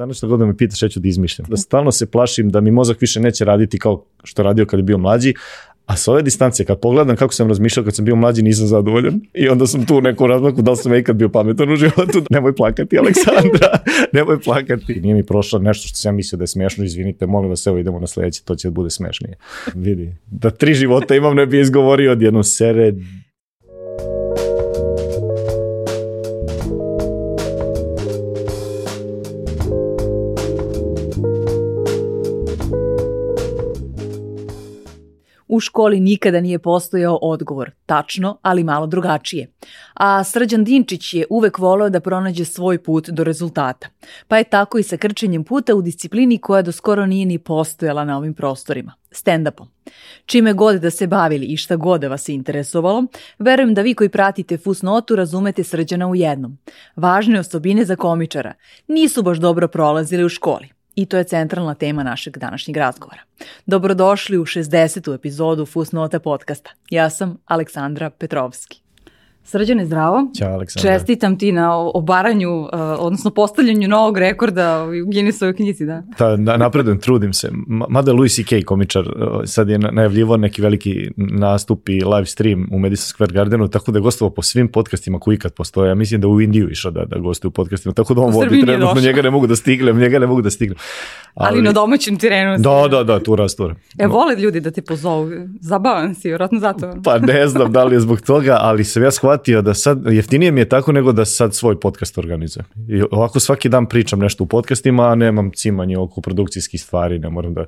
Danas što god da me pitaš, šta ću da izmišljam. Da stalno se plašim da mi mozak više neće raditi kao što radio kad je bio mlađi, a s ove distance, kad pogledam kako sam razmišljao kad sam bio mlađi, nisam zadovoljan. I onda sam tu u neku razmaku, da li sam ikad bio pametan u životu. Nemoj plakati, Aleksandra, nemoj plakati. Nije mi prošlo nešto što sam ja mislio da je smešno, izvinite, molim vas, evo idemo na sledeće, to će da bude smešnije. Vidi, da tri života imam, ne bi izgovorio odjednom sere, U školi nikada nije postojao odgovor, tačno, ali malo drugačije. A Srđan Dinčić je uvek voleo da pronađe svoj put do rezultata. Pa je tako i sa krčenjem puta u disciplini koja do skoro nije ni postojala na ovim prostorima stand-upom. Čime god da se bavili i šta god da vas je interesovalo, verujem da vi koji pratite Fusnotu razumete srđana u jednom. Važne osobine za komičara nisu baš dobro prolazile u školi. I to je centralna tema našeg današnjeg razgovora. Dobrodošli u 60. epizodu Fusnota podcasta. Ja sam Aleksandra Petrovski. Srđane, zdravo. Ćao, Aleksandra. Čestitam ti na obaranju, uh, odnosno postavljanju novog rekorda u Guinnessovoj knjizi, da. Da, na, napredujem, trudim se. Mada Louis C.K. komičar uh, sad je najavljivo neki veliki nastup i live stream u Madison Square Gardenu, tako da je gostovao po svim podcastima koji ikad postoje. Ja mislim da u Indiju išao da, da gostuje u podcastima, tako da on vodi trenutno, njega ne mogu da stignem, njega ne mogu da stignem. Ali, ali na domaćem terenu. Da, da, da, tu rastura. E, vole ljudi da te pozovu. Zabavan si, vjerojatno zato. Pa ne znam da li je zbog toga, ali sam ja shvatio da sad, jeftinije mi je tako nego da sad svoj podcast organizujem. I ovako svaki dan pričam nešto u podcastima, a nemam cimanje oko produkcijskih stvari, ne moram da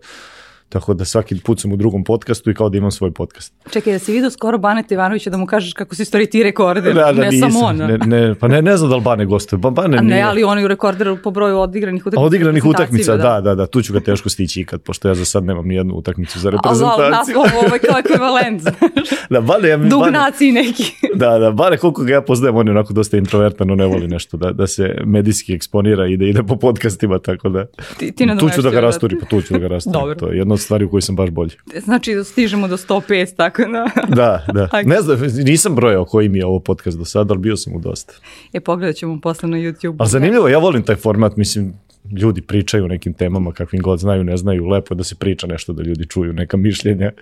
Tako da svaki put sam u drugom podcastu i kao da imam svoj podcast. Čekaj, da si vidio skoro Baneta Ivanovića da mu kažeš kako si stvari ti rekorde, da, da, ne nisam, samo on. Ne, ne, pa ne, ne znam da li Bane gostuje. Ba, Bane A ne, nije. ali on je rekorder po broju odigranih utakmica. Odigranih utakmica, da. da, da, da, tu ću ga teško stići ikad, pošto ja za sad nemam ni jednu utakmicu za reprezentaciju. Ali ovo je kao ekvivalent. da, Bane, ja, Dug naciji neki. da, da, Bane, koliko ga ja poznajem, on je onako dosta introvertan, on ne voli nešto da, da se medijski eksponira i da ide po podcastima, tako da ti, ti tu ću da ga rasturi, pa tu ću da ga rasturi. To je jedna od stvari u kojoj sam baš bolji. Znači stižemo do 105, tako da... da, da. Ne znam, nisam brojao koji mi je ovo podcast do sada, ali bio sam u dosta. E, pogledat ćemo posle na YouTube. A zanimljivo, ja volim taj format, mislim, ljudi pričaju o nekim temama kakvim god znaju, ne znaju, lepo je da se priča nešto, da ljudi čuju neka mišljenja.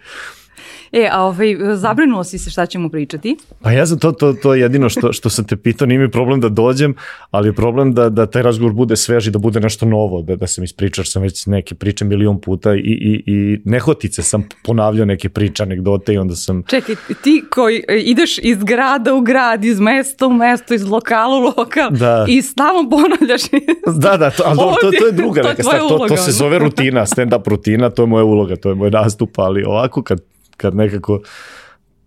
E, a ovaj, zabrinuo si se šta ćemo pričati? Pa ja sam to, to, to jedino što, što sam te pitao, nije mi problem da dođem, ali je problem da, da taj razgovor bude sveži, da bude nešto novo, da, da sam ispričao, sam već neke priče milion puta i, i, i nehotice sam ponavljao neke priče, anegdote i onda sam... Čekaj, ti koji ideš iz grada u grad, iz mesta u mesto, iz lokala u lokal da. i stalno ponavljaš. da, da, to, ali to, to je druga neka stvar, to, to se zove rutina, stand-up rutina, to je moja uloga, to je moj nastup, ali ovako kad kad nekako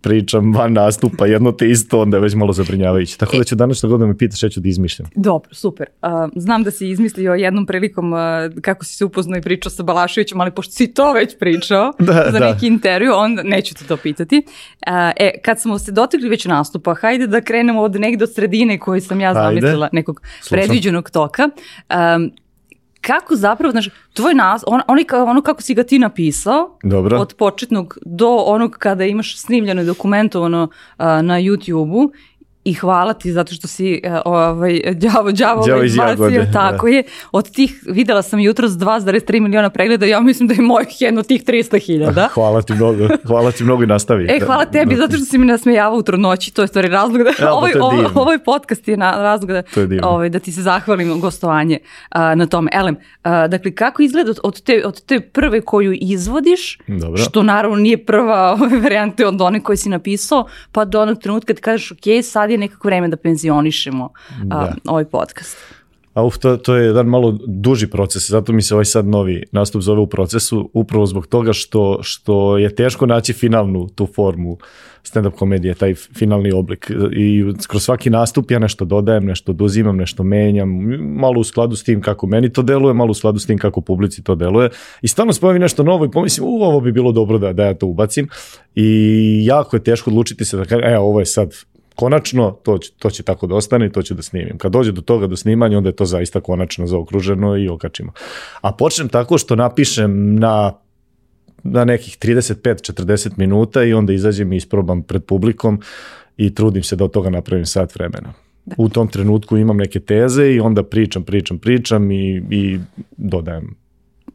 pričam van nastupa jedno te isto, onda je već malo zabrinjavajuće. Tako da ću danas što god da me pitaš, ja ću da izmišljam. Dobro, super. Uh, znam da si izmislio jednom prilikom uh, kako si se upoznao i pričao sa Balaševićem, ali pošto si to već pričao da, za da. neki intervju, onda neću te to pitati. Uh, e, kad smo se dotikli već nastupa, hajde da krenemo od negde od sredine koju sam ja zamislila, nekog Slušam. predviđenog toka. Um, kako zapravo, znaš, tvoj nas, on, on, ono kako si ga ti napisao, Dobro. od početnog do onog kada imaš snimljeno i dokumentovano uh, na YouTube-u i hvala ti zato što si uh, ovaj đavo đavo ovaj izbacio, tako da. je. Od tih videla sam jutros 2,3 miliona pregleda, ja mislim da je mojih jedno tih 300.000. Hvala ti mnogo. Hvala ti mnogo i nastavi. E, hvala tebi zato što si mi nasmejavao u trudnoći, to je stvari razlog da ja, ovaj, ovaj, ovaj podcast je na razlog da ovaj da ti se zahvalim gostovanje uh, na tome. Elem, uh, dakle kako izgleda od te od te prve koju izvodiš, Dobro. što naravno nije prva ovaj, varijanta od one koje si napisao, pa do onog trenutka kad kažeš ok, sad je nekako vreme da penzionišemo da. a, ovaj podcast. A uf, to, to je jedan malo duži proces, zato mi se ovaj sad novi nastup zove u procesu, upravo zbog toga što, što je teško naći finalnu tu formu stand-up komedije, taj finalni oblik. I kroz svaki nastup ja nešto dodajem, nešto oduzimam, nešto menjam, malo u skladu s tim kako meni to deluje, malo u skladu s tim kako publici to deluje. I stalno spojavi nešto novo i pomislim, u, ovo bi bilo dobro da, da ja to ubacim. I jako je teško odlučiti se da kažem, e, ovo je sad konačno, to, će, to će tako da ostane i to ću da snimim. Kad dođe do toga do snimanja, onda je to zaista konačno zaokruženo i okačimo. A počnem tako što napišem na na nekih 35-40 minuta i onda izađem i isprobam pred publikom i trudim se da od toga napravim sat vremena. Da. U tom trenutku imam neke teze i onda pričam, pričam, pričam i, i dodajem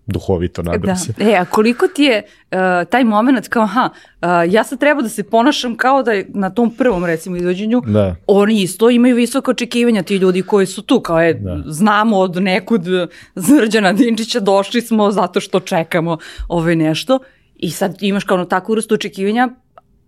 duhovito, nadam da. se. E, a koliko ti je uh, taj moment kao, aha, uh, ja sad treba da se ponašam kao da je na tom prvom, recimo, izvođenju, da. oni isto imaju visoke očekivanja, ti ljudi koji su tu, kao je, da. znamo od nekud Zrđana Dinčića, došli smo zato što čekamo ovaj nešto i sad imaš kao ono takvu vrstu očekivanja,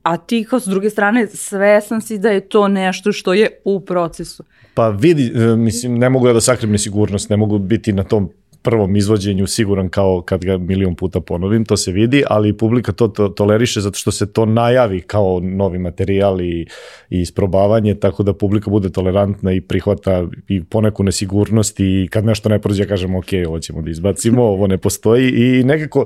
a ti kao s druge strane svesan si da je to nešto što je u procesu. Pa vidi, e, mislim, ne mogu ja da sakrim nesigurnost, ne mogu biti na tom prvom izvođenju siguran kao kad ga milion puta ponovim, to se vidi, ali publika to, to toleriše zato što se to najavi kao novi materijal i, i isprobavanje, tako da publika bude tolerantna i prihvata i poneku nesigurnost i kad nešto ne prođe kažemo ok, ovo ćemo da izbacimo, ovo ne postoji i nekako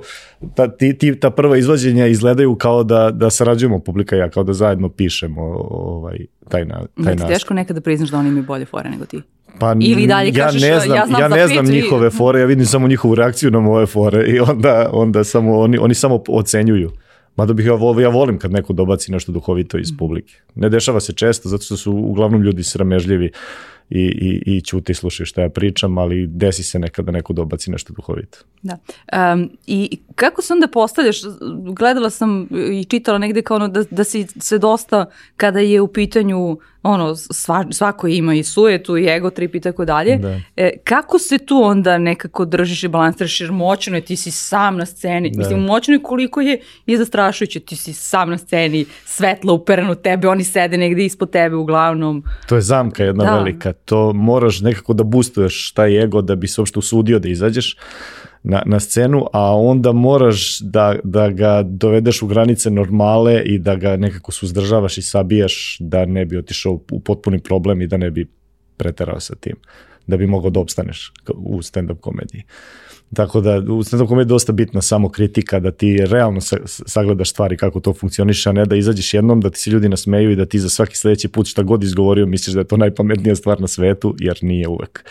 ta, ti, ti, ta prva izvođenja izgledaju kao da, da sarađujemo publika i ja, kao da zajedno pišemo ovaj, taj, na, taj nastup. Teško nekada da priznaš da oni imaju bolje fore nego ti. Pa Ili dalje ja kažeš, ne znam, ja, znam ja ne znam njihove fore, ja vidim samo njihovu reakciju na moje fore i onda, onda samo oni, oni samo ocenjuju. Mada bih ja, ja volim kad neko dobaci nešto duhovito iz publike. Ne dešava se često, zato što su uglavnom ljudi sramežljivi i, i, i ćuti slušaju šta ja pričam, ali desi se nekada neko dobaci nešto duhovito. Da. Um, I kako se onda postavljaš, gledala sam i čitala negde kao ono da, da si se dosta kada je u pitanju ono, sva, svako ima i sujetu i ego trip i tako dalje. Da. E, kako se tu onda nekako držiš i balansiraš jer moćno je, ti si sam na sceni. Da. Mislim, moćno je koliko je i zastrašujuće, ti si sam na sceni, svetlo upereno tebe, oni sede negde ispod tebe uglavnom. To je zamka jedna da. velika, to moraš nekako da boostuješ taj ego da bi se uopšte usudio da izađeš na, na scenu, a onda moraš da, da ga dovedeš u granice normale i da ga nekako suzdržavaš i sabijaš da ne bi otišao u potpuni problem i da ne bi preterao sa tim, da bi mogao da opstaneš u stand-up komediji. Tako da u stand-up komediji je dosta bitna samo kritika, da ti realno sagledaš stvari kako to funkcioniše, a ne da izađeš jednom, da ti se ljudi nasmeju i da ti za svaki sledeći put šta god izgovorio misliš da je to najpametnija stvar na svetu, jer nije uvek.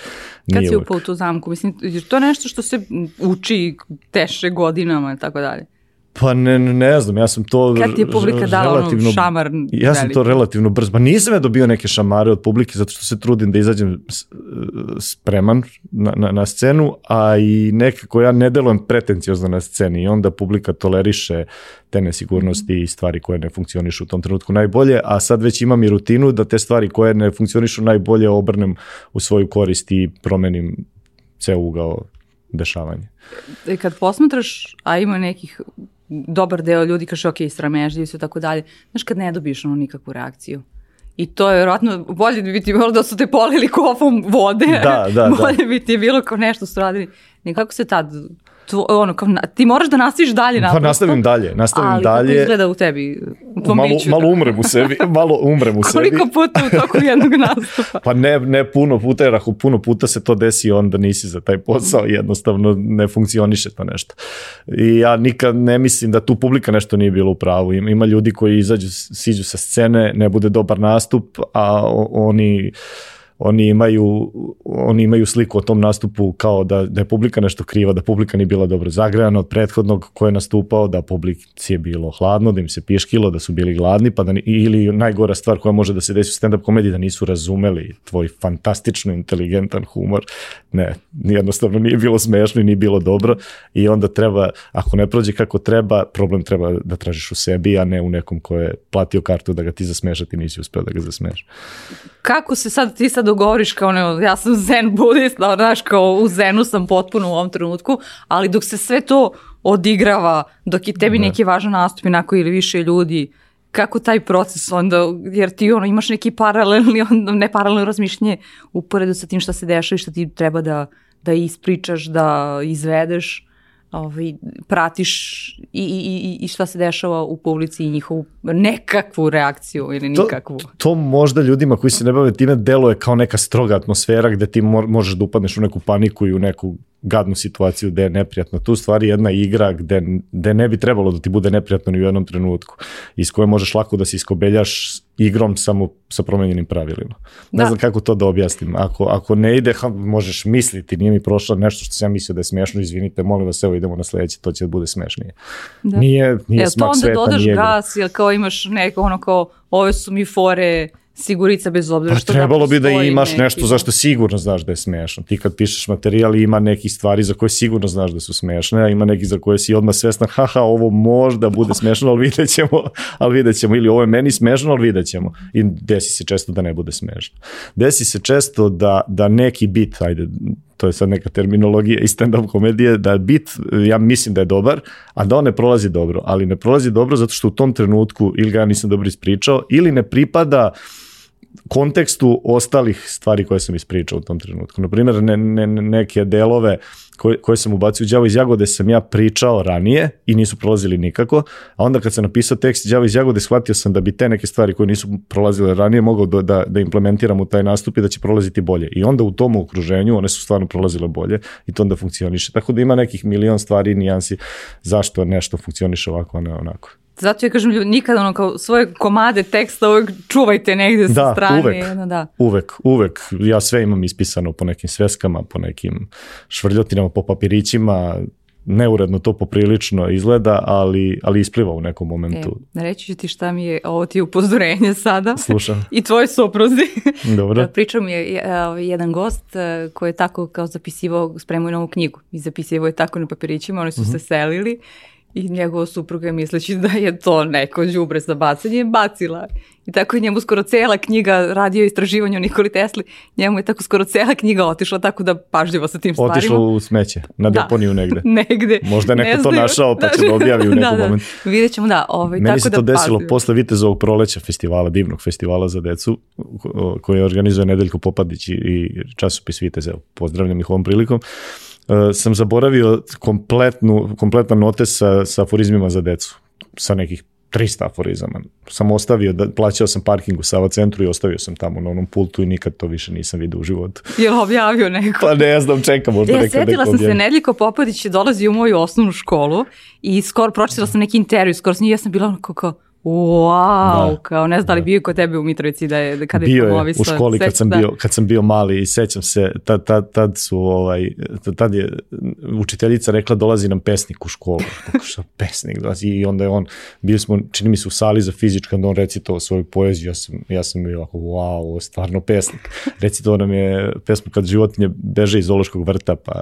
Nije Kad si upao u tu zamku? Mislim, to je nešto što se uči teše godinama i tako dalje. Pa ne, ne znam, ja sam to Kad ti je publika dala ono šamar? Ja sam to relativno brzo, pa nisam ja dobio neke šamare od publike zato što se trudim da izađem spreman na, na, na scenu, a i nekako ja ne delujem pretenciozno na sceni i onda publika toleriše te nesigurnosti i stvari koje ne funkcionišu u tom trenutku najbolje, a sad već imam i rutinu da te stvari koje ne funkcionišu najbolje obrnem u svoju korist i promenim ceo ugao dešavanja. E kad posmatraš, a ima nekih dobar deo ljudi kaže ok, sramežljivi su i tako dalje. Znaš kad ne dobiješ ono nikakvu reakciju. I to je vjerojatno bolje bi ti bilo da su te polili kofom vode. Da, da, bolje da. bi ti bilo kao nešto su radili. Nekako se tad tvo, ono, kao, ti moraš da nastaviš dalje naprosto. Pa nastavim dalje, nastavim ali dalje. Ali kako izgleda u tebi, u tvom malo, biću? Malo umrem u sebi, malo umrem u sebi. Koliko puta u toku jednog nastupa? pa ne, ne puno puta, jer ako puno puta se to desi, onda nisi za taj posao, jednostavno ne funkcioniše to nešto. I ja nikad ne mislim da tu publika nešto nije bilo u pravu. Ima ljudi koji izađu, siđu sa scene, ne bude dobar nastup, a oni oni imaju, oni imaju sliku o tom nastupu kao da, da je publika nešto kriva, da publika nije bila dobro zagrejana od prethodnog ko je nastupao, da publici je bilo hladno, da im se piškilo, da su bili gladni, pa da, ili najgora stvar koja može da se desi u stand-up komediji, da nisu razumeli tvoj fantastično inteligentan humor. Ne, jednostavno nije bilo smešno i nije bilo dobro i onda treba, ako ne prođe kako treba, problem treba da tražiš u sebi, a ne u nekom ko je platio kartu da ga ti zasmeš, a ti nisi uspeo da ga zasmeš. Kako se sad ti sad dogovoriš kao ne, ja sam zen budist, da, znaš, kao u zenu sam potpuno u ovom trenutku, ali dok se sve to odigrava, dok je tebi da. neki važan nastup inako ili više ljudi, kako taj proces onda, jer ti ono, imaš neki paralelni, onda, ne paralelno razmišljanje uporedu sa tim šta se dešava i šta ti treba da, da ispričaš, da izvedeš ovaj, pratiš i, i, i šta se dešava u publici i njihovu nekakvu reakciju ili nikakvu. To, to možda ljudima koji se ne bave time deluje kao neka stroga atmosfera gde ti možeš da upadneš u neku paniku i u neku gadnu situaciju gde je neprijatno. Tu stvari jedna igra gde, gde ne bi trebalo da ti bude neprijatno ni u jednom trenutku, iz koje možeš lako da se iskobeljaš igrom samo sa promenjenim pravilima. Ne da. znam kako to da objasnim. Ako, ako ne ide, ha, možeš misliti, nije mi prošlo nešto što sam ja mislio da je smešno, izvinite, molim vas, evo idemo na sledeće, to će da bude smešnije. Da. Nije, nije Jel smak sveta, nije... to onda dodaš gas, jel kao imaš neko ono kao, ove su mi fore, sigurica bez obzira Pa što trebalo bi da imaš neki- nešto zašto sigurno znaš da je smešno. Ti kad pišeš materijal ima nekih stvari za koje sigurno znaš da su smešne, a ima nekih za koje si odmah svestan, haha, ovo možda bude smešno, ali vidjet ćemo, ali vidjet ćemo. Ili ovo je meni smešno, ali vidjet ćemo. I desi se često da ne bude smešno. Desi se često da, da neki bit, ajde, to je sad neka terminologija iz stand-up komedije, da bit, ja mislim da je dobar, a da on ne prolazi dobro. Ali ne prolazi dobro zato što u tom trenutku ili ga ja nisam dobro ispričao, ili ne pripada kontekstu ostalih stvari koje sam ispričao u tom trenutku. Na primjer, ne, ne, ne- neke delove koje, koje sam ubacio u Đavo iz Jagode sam ja pričao ranije i nisu prolazili nikako, a onda kad sam napisao tekst Đavo iz Jagode shvatio sam da bi te neke stvari koje nisu prolazile ranije mogao da, da, da implementiram u taj nastup i da će prolaziti bolje. I onda u tom okruženju one su stvarno prolazile bolje i to onda funkcioniše. Tako da ima nekih milion stvari i nijansi zašto nešto funkcioniše ovako, a ne onako. Zato ja kažem, ljudi, nikada ono kao svoje komade teksta uvek čuvajte negde sa Da, strane. uvek. Jedno, da. Uvek, uvek. Ja sve imam ispisano po nekim sveskama, po nekim švrljotinama, po papirićima. Neuredno to poprilično izgleda, ali, ali ispliva u nekom E, momentu. reći ću ti šta mi je, ovo ti je upozorenje sada. Slušam. I tvoj supruzi. Dobro. Pričao mi je e, ovaj, jedan gost e, koji je tako kao zapisivao, spremao je novu knjigu i zapisivao je tako na papirićima, oni su Mhm. se selili i njegova supruga misleći da je to neko đubre za bacanje, bacila. I tako je njemu skoro cela knjiga radio istraživanje o Nikoli Tesli, njemu je tako skoro cela knjiga otišla, tako da pažljivo sa tim stvarima. Otišlo u smeće, na Da. deponiju negde. Negde. Možda je neko Ne to znaju. našao, pa će da objavi u nekom da, da. momentu. Vidjet ćemo, da. Ovaj, Meni tako se da to desilo pažljivo. posle Vitezovog proleća festivala, divnog festivala za decu, ko- koji organizuje Nedeljko Popadić i- i časopis Viteze. Evo, Pozdravljam ih ovom prilikom. E, sam zaboravio kompletnu, kompletan notes sa, sa aforizmima za decu, sa nekih 300 aforizama. Sam ostavio, da, plaćao sam parking u Sava centru i ostavio sam tamo na onom pultu i nikad to više nisam vidio u životu. Je li objavio neko? Pa ne znam, čekam možda Ja, nekad setila neko sam se. Nedeljko Popadić je dolazi u moju osnovnu školu i skoro pročitala sam neki intervju, skoro s njim, ja sam bila onako kao, wow, Da. kao ne znam da li bio je kod tebe u Mitrovici da je, da kada je bio je promovisao. u školi kad sam da. bio kad sam bio mali i sećam se tad, tad, tad su ovaj tad- je učiteljica rekla dolazi nam pesnik u školu šta pesnik dolazi i onda je on bili smo čini mi se u sali za fizičko onda on recitovao svoju poeziju ja sam ja sam bio ovako wow ovo je stvarno pesnik recitovao nam je pesmu kad životinje beže iz zoološkog vrta pa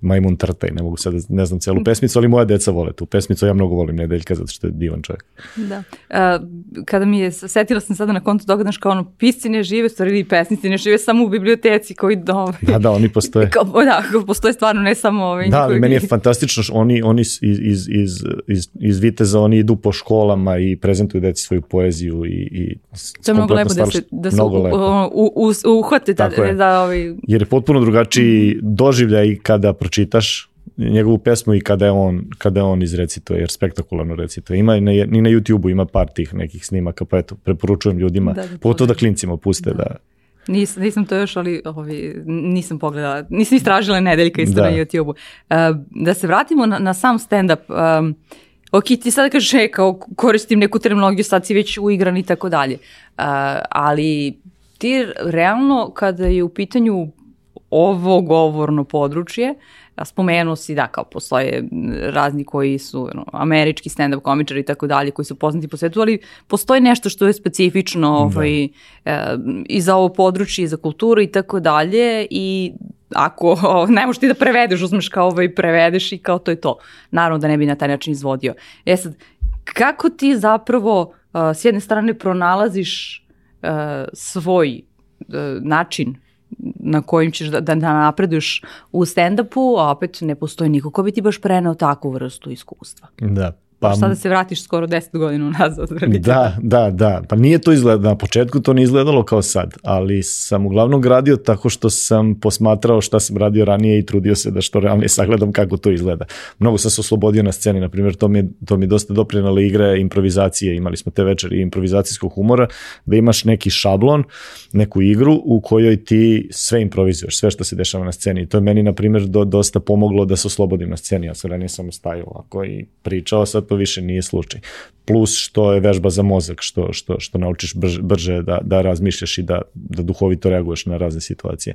majmun trta i ne mogu sad, ne znam celu pesmicu, ali moja deca vole tu pesmicu, ja mnogo volim Nedeljka zato što je divan čovjek. Da. E, kada mi je, setila sam sada na kontu toga, znaš, kao ono, pisci ne žive, stvari i pesnici ne žive samo u biblioteci koji do... Da, da, oni postoje. Kao, da, kao postoje stvarno ne samo ovaj, Da, ali meni je fantastično što oni, oni iz, iz, iz, iz, iz Viteza, oni idu po školama i prezentuju deci svoju poeziju i, i To je mnogo lepo da stvar- se, da se u, u, u, uhvate da, da, ovaj, Jer je potpuno drugačiji doživljaj kada pročitaš njegovu pesmu i kada je on, kada je on izrecituje, jer spektakularno recituje. Ima i na, i na YouTube-u, ima par tih nekih snimaka, pa eto, preporučujem ljudima, Da, da, pogotovo da klincima puste da, Nis, nisam to još, ali ovi, nisam pogledala, nisam istražila nedeljka isto Da. na YouTube-u. Uh, da se vratimo na, na sam stand-up. Um, ok, ti sada kažeš, e, kao koristim neku terminologiju, sad si već uigran i tako dalje. Uh, ali ti realno, kada je u pitanju ovo govorno područje, spomenuo si da kao postoje razni koji su ono, američki stand-up komičari i tako dalje koji su poznati po svetu, ali postoji nešto što je specifično ovaj, e, i za ovo područje i za kulturu i tako dalje i ako o, ne možeš ti da prevedeš, uzmeš kao ovaj prevedeš i kao to je to. Naravno da ne bi na taj način izvodio. E sad, kako ti zapravo a, s jedne strane pronalaziš a, svoj a, način na kojim ćeš da, da napreduješ u stand-upu, a opet ne postoji niko ko bi ti baš preneo takvu vrstu iskustva. da. Pa, Sada se vratiš skoro 10 godina velite. Da, da, da. Pa nije to izgleda, na početku to nije izgledalo kao sad, ali sam uglavnom gradio tako što sam posmatrao šta sam radio ranije i trudio se da što realnije sagledam kako to izgleda. Mnogo sam se oslobodio na sceni, na primjer, to mi je, to mi je dosta doprinala igre improvizacije, imali smo te večeri improvizacijskog humora, da imaš neki šablon, neku igru u kojoj ti sve improvizuješ, sve što se dešava na sceni. I to je meni, na primjer, do, dosta pomoglo da se oslobodim na sceni. Ja sam ranije samo stajao ovako i pričao, sad to više nije slučaj. Plus što je vežba za mozak, što, što, što naučiš brže, brže da, da razmišljaš i da, da duhovito reaguješ na razne situacije.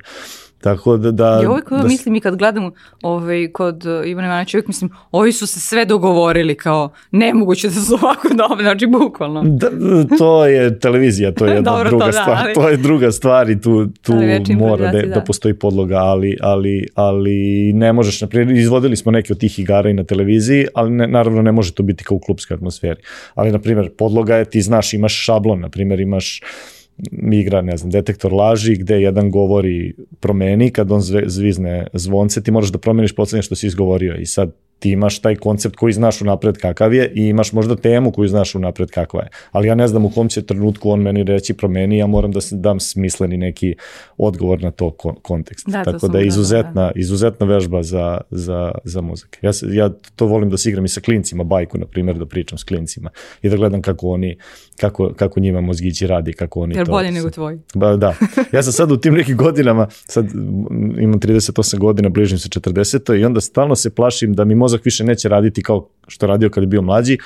Tako da... da ja uvijek da, mislim i kad gledam ovaj, kod uh, Ivana Ivanovića, uvijek mislim, ovi su se sve dogovorili kao nemoguće da su ovako dobri, znači bukvalno. Da, to je televizija, to je jedna Dobro, druga to da, stvar. ali- To je druga stvar i tu, tu mora da, da da. postoji podloga, ali, ali, ali ne možeš, naprijed, izvodili smo neke od tih igara i na televiziji, ali ne, naravno ne može to biti kao u klubskoj atmosferi. Ali, na primjer, podloga je, ti znaš, imaš šablon, na primjer, imaš igra, ne znam, detektor laži gde jedan govori promeni, kad on zvizne zvonce, ti moraš da promeniš poslednje što si izgovorio i sad ti imaš taj koncept koji znaš unapred kakav je i imaš možda temu koju znaš unapred kakva je. Ali ja ne znam u kom će trenutku on meni reći promeni, ja moram da se dam smisleni neki odgovor na to kon kontekst. Da, to Tako da je gledala, izuzetna, izuzetna vežba za, za, za mozak. Ja, ja to volim da se igram i sa klincima, bajku, na primjer, da pričam s klincima i da gledam kako oni, kako, kako njima mozgići radi, kako oni Jer to... bolje nego tvoji. Ba, da. Ja sam sad u tim nekim godinama, sad imam 38 godina, bližim se 40 i onda stalno se plašim da mi mozak više neće raditi kao što je radio kad je bio mlađi,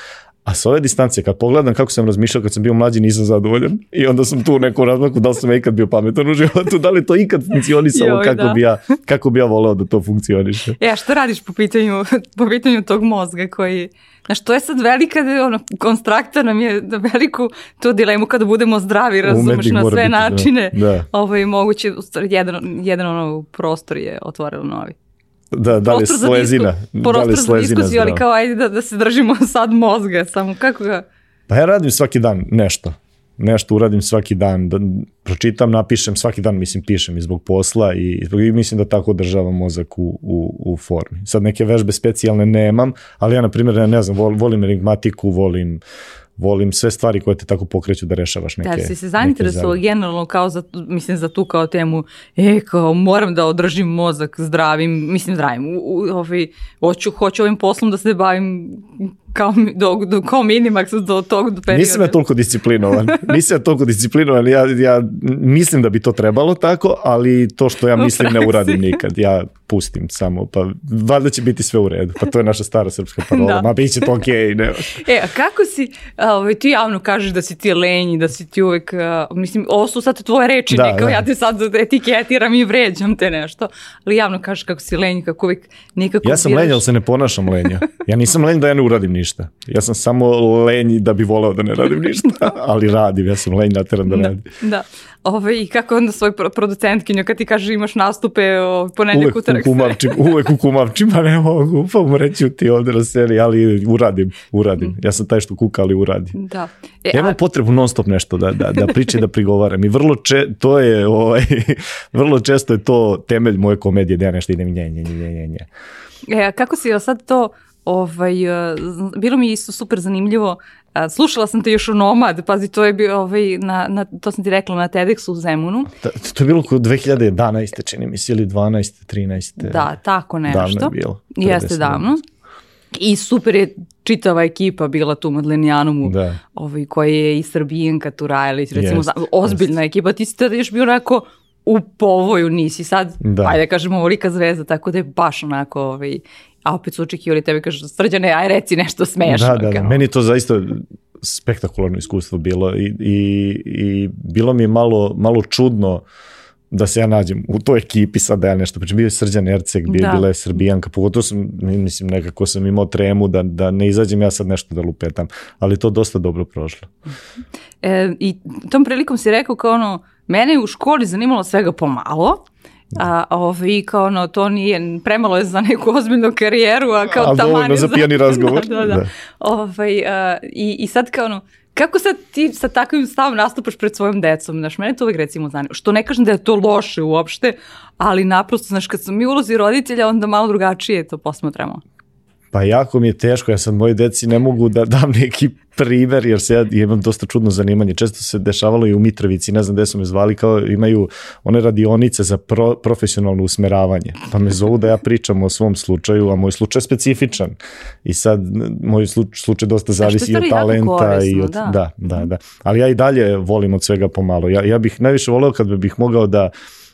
a sa ove distance, kad pogledam kako sam razmišljao kad sam bio mlađi, nisam zadovoljan. I onda sam tu u nekom razmaku, da li sam ja ikad bio pametan u životu, da li to ikad funkcionisalo Joj, kako, da. bi ja, kako bi ja voleo da to funkcioniše. E, a šta radiš po pitanju, po pitanju tog mozga koji... Znaš, to je sad velika, ono, konstrakta nam je da veliku tu dilemu kada budemo zdravi, razumeš, Umetnik na sve biti, da. načine. Da. Ovaj, moguće, u stvari, jedan, jedan ono prostor je otvorilo novi. Da, da li je za slezina, da li prostor za slezina diskusiju, ali kao ajde da, da se držimo sad mozga, samo kako ga... Pa ja radim svaki dan nešto. Nešto uradim svaki dan, da pročitam, napišem, svaki dan mislim pišem i zbog posla i, i mislim da tako održavam mozak u, u, u formi. Sad neke vežbe specijalne nemam, ali ja na primjer ne, ne znam, vol- volim enigmatiku, volim volim sve stvari koje te tako pokreću da rešavaš neke Da, si se zadnje. generalno kao za, mislim za tu kao temu, e, kao moram da održim mozak zdravim, mislim zdravim, u, u, ovaj, hoću, hoću ovim poslom da se bavim kao, do, do, kao minimaks do tog perioda. Nisam ja toliko disciplinovan. Nisam ja toliko disciplinovan. Ja, ja mislim da bi to trebalo tako, ali to što ja mislim ne uradim nikad. Ja pustim samo, pa valjda će biti sve u redu. Pa to je naša stara srpska parola. Da. Ma bit će to okej. ne. E, a kako si, ovaj, ti javno kažeš da si ti lenji, da si ti uvek, a, mislim, ovo su sad tvoje reči, Da, ne kao da. ja te sad etiketiram i vređam te nešto, ali javno kažeš kako si lenji, kako uvek nikako Ja sam biraš- lenj, ali se ne ponašam lenja. Ja nisam lenj da ja ne uradim ništa. Ja sam samo lenj da bi voleo da ne radim ništa, ali radim. Ja sam lenj nateran da radim. Da. Ove, I kako onda svoj pro- producentkinju kad ti kaže imaš nastupe o, ponedjeljak Uvek utorak kukumavčim, uvek kukumavčim, pa ne mogu, pa umreću ti ovde na sceni, ali uradim, uradim. Ja sam taj što kuka, ali uradim. Da. E, Ja imam a- potrebu non stop nešto da, da, da pričam da prigovaram i vrlo, če, to je, ovaj, vrlo često je to temelj moje komedije da ja nešto idem nje, nje, nje, nje, nje. E, kako si sad to, ovaj, e, z- bilo mi isto super zanimljivo, a, slušala sam te još u Nomad, pazi, to je bio, ovaj, na, na, to sam ti rekla na TEDxu u Zemunu, Ta, to je bilo kod 2011. čini mi se ili 12. 13. da, tako nešto. Davno je bilo. Jeste 50 davno. I super je čitava ekipa bila tu u Madlenijanumu, Da. ovaj, koja je i Srbijenka Turajlić, recimo, zna- ozbiljna ekipa, ti si tada još bio onako u povoju, nisi sad, Da. ajde da kažemo, ovolika zvezda, tako da je baš onako, ovaj, a opet su očekivali tebe, kažu, srđane, aj reci nešto smešno. Da, da, da. kao. Meni to zaista spektakularno iskustvo bilo i, i, i bilo mi je malo, malo čudno da se ja nađem u toj ekipi sad da ja nešto pričam. Bio je Srđan Erceg, bio, Da. bila je Srbijanka, pogotovo sam, mislim, nekako sam imao tremu da, da ne izađem ja sad nešto da lupetam, ali to dosta dobro prošlo. E, I tom prilikom si rekao kao ono, mene je u školi zanimalo svega pomalo, a ovaj, kao ono, to nije, premalo je za neku ozbiljnu karijeru, a kao A taman je za pijani razgovor. da, da, da. Da. Ovaj, a, i, I sad kao ono, kako sad ti sa takvim stavom nastupaš pred svojom decom? Znaš, mene to uvek recimo zanima. Što ne kažem da je to loše uopšte, ali naprosto, znaš, kad sam mi ulozi roditelja, onda malo drugačije to posmatramo. Pa jako mi je teško, ja sad moji deci ne mogu da dam neki primer, jer se ja imam dosta čudno zanimanje. Često se dešavalo i u Mitrovici, ne znam gde su me zvali, kao imaju one radionice za pro, profesionalno usmeravanje. Pa me zovu da ja pričam o svom slučaju, a moj slučaj je specifičan. I sad moj slu- slučaj dosta zavisi i od talenta. i korisno, od, da. da, da, da. Ali ja i dalje volim od svega pomalo. Ja, ja bih najviše voleo kad bih mogao da,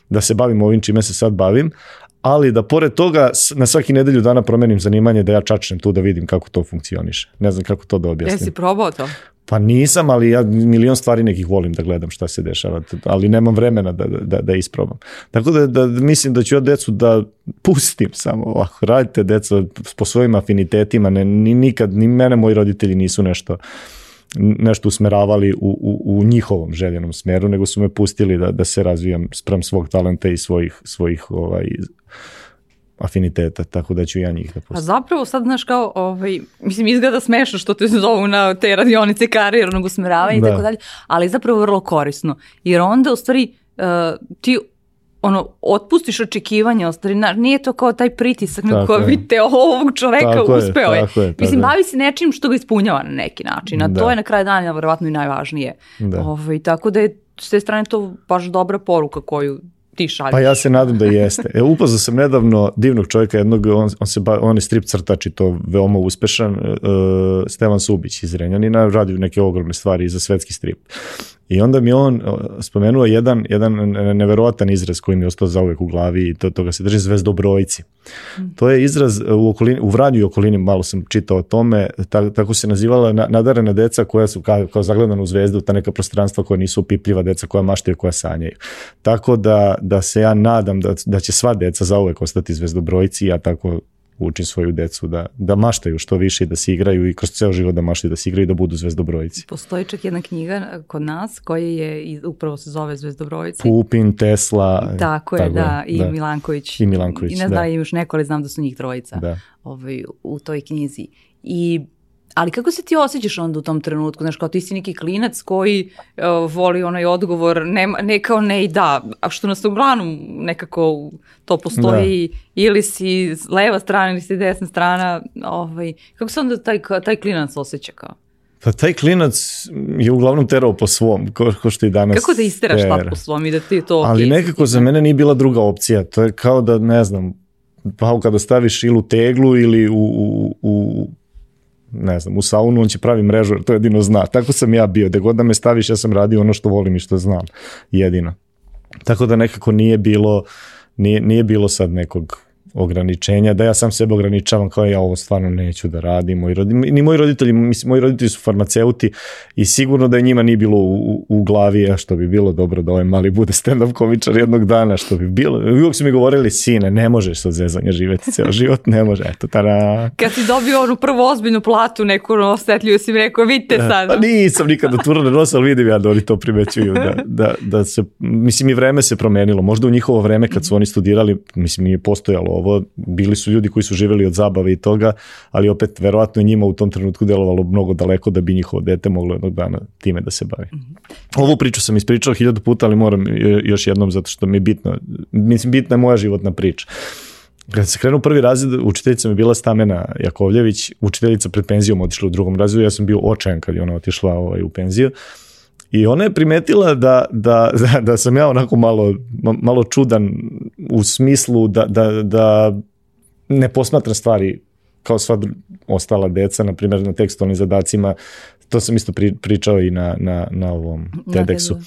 da se bavim ovim čime se sad bavim, ali da pored toga na svaki nedelju dana promenim zanimanje da ja čačnem tu da vidim kako to funkcioniše. Ne znam kako to da objasnim. Jesi probao to? Pa nisam, ali ja milion stvari nekih volim da gledam šta se dešava, ali nemam vremena da, da, da isprobam. Tako da, da mislim da ću ja decu da pustim samo ovako, radite deco po svojim afinitetima, ne, ni, nikad, ni mene moji roditelji nisu nešto nešto usmeravali u, u, u njihovom željenom smeru, nego su me pustili da, da se razvijam sprem svog talenta i svojih, svojih ovaj, afiniteta, tako da ću ja njih da A pustim. zapravo sad, znaš, kao, ovaj, mislim, izgleda smešno što te zovu na te radionice karijernog usmeravanja i Da. tako dalje, ali zapravo vrlo korisno. Jer onda, u stvari, uh, ti ono, otpustiš očekivanja, u stvari, znaš, nije to kao taj pritisak na je. vidite ovog čoveka Tako uspeo je. tako je, tako Mislim, bavi se nečim što ga ispunjava na neki način, a Da. to je na kraju dana verovatno i najvažnije. Da. Ovaj, tako da je s te strane to baš dobra poruka koju ti šalješ. Pa ja se nadam da jeste. E, upoznao sam nedavno divnog čovjeka jednog, on, on, se ba, on je strip crtač i to veoma uspešan, uh, Stevan Subić iz Renjanina, radi neke ogromne stvari za svetski strip. I onda mi on spomenuo jedan, jedan neverovatan izraz koji mi je ostao zauvek u glavi i to, toga se drži zvezdobrojci. To je izraz u, okolini, u Vranju i okolini, malo sam čitao o tome, ta, tako se nazivala na, nadarena deca koja su kao, kao zagledana u zvezdu, ta neka prostranstva koja nisu opipljiva, deca koja maštaju, koja sanjaju. Tako da, da se ja nadam da, da će sva deca zauvek ostati zvezdobrojci, ja tako učim svoju decu da, da maštaju što više i da se igraju i kroz ceo život da maštaju, da se igraju i da budu zvezdobrojci. Postoji čak jedna knjiga kod nas koja je, upravo se zove Zvezdobrojici. Pupin, Tesla. Tako je, da, i Milanković. I Milanković, I ne znam da. da imaš neko, ali znam da su njih trojica Da. ovaj, u toj knjizi. I Ali kako se ti osjećaš onda u tom trenutku? Znaš, kao ti si neki klinac koji uh, voli onaj odgovor, ne, ne kao ne i da, a što nas uglavnom nekako to postoji, ili si leva strana ili si desna strana, ovaj, kako se onda taj, taj klinac osjeća kao? Pa taj klinac je uglavnom terao po svom, ko, ko što i danas Kako da isteraš tera. po svom i da ti to Ali okej? nekako za mene nije bila druga opcija. To je kao da, ne znam, pa kada staviš ili u teglu ili u, u, u ne znam, u saunu, on će pravi mrežu, jer to jedino zna. Tako sam ja bio, da god da me staviš, ja sam radio ono što volim i što znam, jedino. Tako da nekako nije bilo, nije, nije bilo sad nekog ograničenja, da ja sam sebe ograničavam kao ja ovo stvarno neću da radim. Moji roditelji, ni moji roditelji, mislim, moji roditelji su farmaceuti i sigurno da je njima nije bilo u, u, u glavi, a što bi bilo dobro da ovaj mali bude stand-up komičar jednog dana, što bi bilo. Uvijek su mi govorili, sine, ne možeš od zezanja živeti ceo život, ne može, eto, tada. Kad si dobio onu prvu ozbiljnu platu, neku ono, osjetljivu si mi rekao, vidite sad. Pa nisam nikad otvorila nos, ali vidim ja da oni to primećuju, da, da, da se, mislim i vreme se promenilo, možda u njihovo vreme kad su oni studirali, mislim nije postojalo ovo, bili su ljudi koji su živeli od zabave i toga, ali opet verovatno njima u tom trenutku delovalo mnogo daleko da bi njihovo dete moglo jednog dana time da se bavi. Ovu priču sam ispričao hiljadu puta, ali moram još jednom zato što mi je bitno, mislim bitna je moja životna priča. Kad se krenuo prvi razred, učiteljica mi je bila Stamena Jakovljević, učiteljica pred penzijom otišla u drugom razredu, ja sam bio očajan kad je ona otišla ovaj, u penziju. I ona je primetila da, da, da, da sam ja onako malo, ma- malo čudan u smislu da, da, da ne posmatram stvari kao sva ostala deca, na primjer na tekstualnim zadacima, to sam isto pri, pričao i na, na, na ovom TEDxu, TEDu.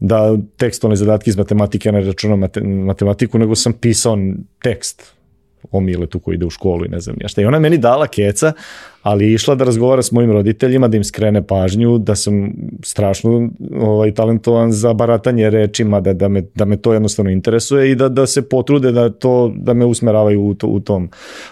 da tekstualne zadatke iz matematike ja ne računam mate, matematiku, nego sam pisao tekst o Miletu koji ide u školu i ne znam ja šta. I ona meni dala keca, ali išla da razgovara s mojim roditeljima, da im skrene pažnju, da sam strašno ovaj, talentovan za baratanje rečima, da, da, me, da me to jednostavno interesuje i da, da se potrude da, to, da me usmeravaju u, to, u, tom,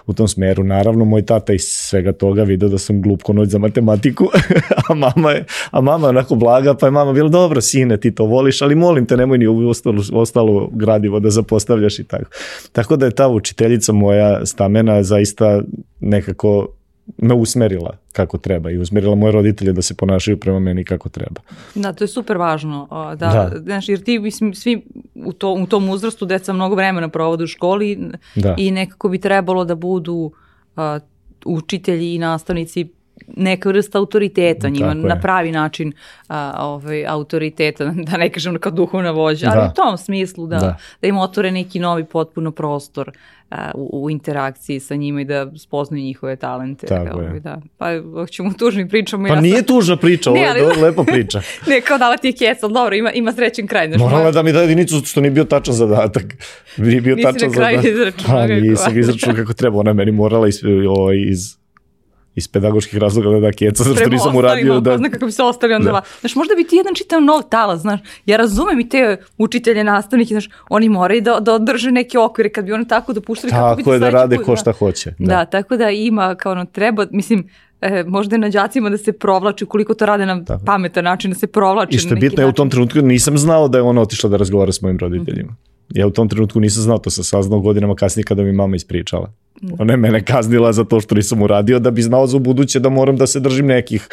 u tom smeru. Naravno, moj tata iz svega toga video da sam glup noć za matematiku, a mama je, a mama je onako blaga, pa je mama bila dobro, sine, ti to voliš, ali molim te, nemoj ni u ostalo, ostalo gradivo da zapostavljaš i tako. Tako da je ta učiteljica moja stamena zaista nekako me usmerila kako treba i usmerila moje roditelje da se ponašaju prema meni kako treba. Da, to je super važno. Da, Da. Znaš, jer ti, mislim, svi u, to, u tom uzrastu deca mnogo vremena provode u školi Da. i nekako bi trebalo da budu a, učitelji i nastavnici neka vrsta autoriteta njima, je. na pravi način a, ovaj, autoriteta, da ne kažem kao duhovna vođa, ali Da. u tom smislu da, Da. da. im otvore neki novi potpuno prostor a, u, u interakciji sa njima i da spoznaju njihove talente. Tako je. Ovaj, da. Pa hoćemo tužni pričamo. Pa ja nije sam- tužna priča, ovo je ali- do- lepa priča. Ne, kao dala ti je ali dobro, ima, ima srećen kraj. znaš, Morala je da mi da jedinicu što nije bio tačan zadatak. Nije bio Nisi na tačan kraju zadatak. izračunao Pa nisam izračunao kako treba. Ona je meni morala iz, ovaj, iz, iz pedagoških razloga da da keca, zato što nisam uradio da... ko zna kako bi se ostali onda. Da. Da. Znaš, možda bi ti jedan čitao nov talas, znaš. Ja razumem i te učitelje, nastavnike, znaš, oni moraju da, da održe neke okvire kad bi oni tako dopuštali kako bi Tako je da rade put, ko da. šta hoće. Da. tako da ima kao ono treba, mislim, e, možda je na đacima da se provlači koliko to rade na Tako. pametan način, da se provlači I što je bitno, ja u tom trenutku nisam znao da je ona otišla da razgovara s mojim roditeljima. Ja u tom trenutku nisam znao, to sam saznao godinama kasnije kada mi mama ispričala. Ona je mene kaznila za to što nisam uradio, da bi znao za buduće da moram da se držim nekih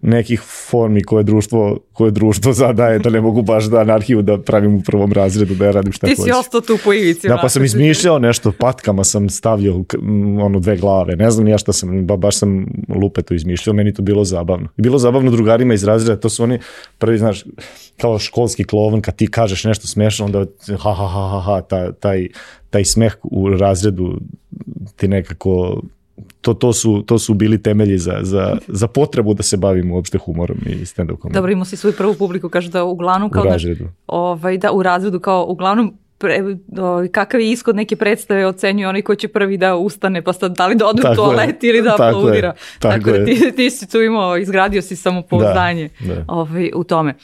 nekih formi koje društvo, koje društvo zadaje, da ne mogu baš da anarhiju da pravim u prvom razredu, da ja radim šta Ti hoću. si ostao tu po ivici. Da, pa sam izmišljao nešto, patkama sam m, ono dve glave, ne znam ja šta sam, ba, baš sam lupetu izmišljao, meni to bilo zabavno. I bilo zabavno drugarima iz razreda, to su oni prvi, znaš, kao školski klovan, kad ti kažeš nešto smešno, onda ha, ha, ha, ha, ha, ta, taj, taj smeh u razredu ti nekako to, to, su, to su bili temelji za, za, za potrebu da se bavim uopšte humorom i stand-up komedijom. Dobro, imao si svoju prvu publiku, kaže da uglavnom kao u da, razredu. ovaj, da u razredu kao uglavnom pre, ovaj, kakav je ishod neke predstave ocenjuje onaj ko će prvi da ustane pa sad da li da ode u Tako je. toalet ili da Tako je. aplaudira. Tako da je. ti, ti si tu imao, izgradio si samopouzdanje Da, da. Ovaj, u tome.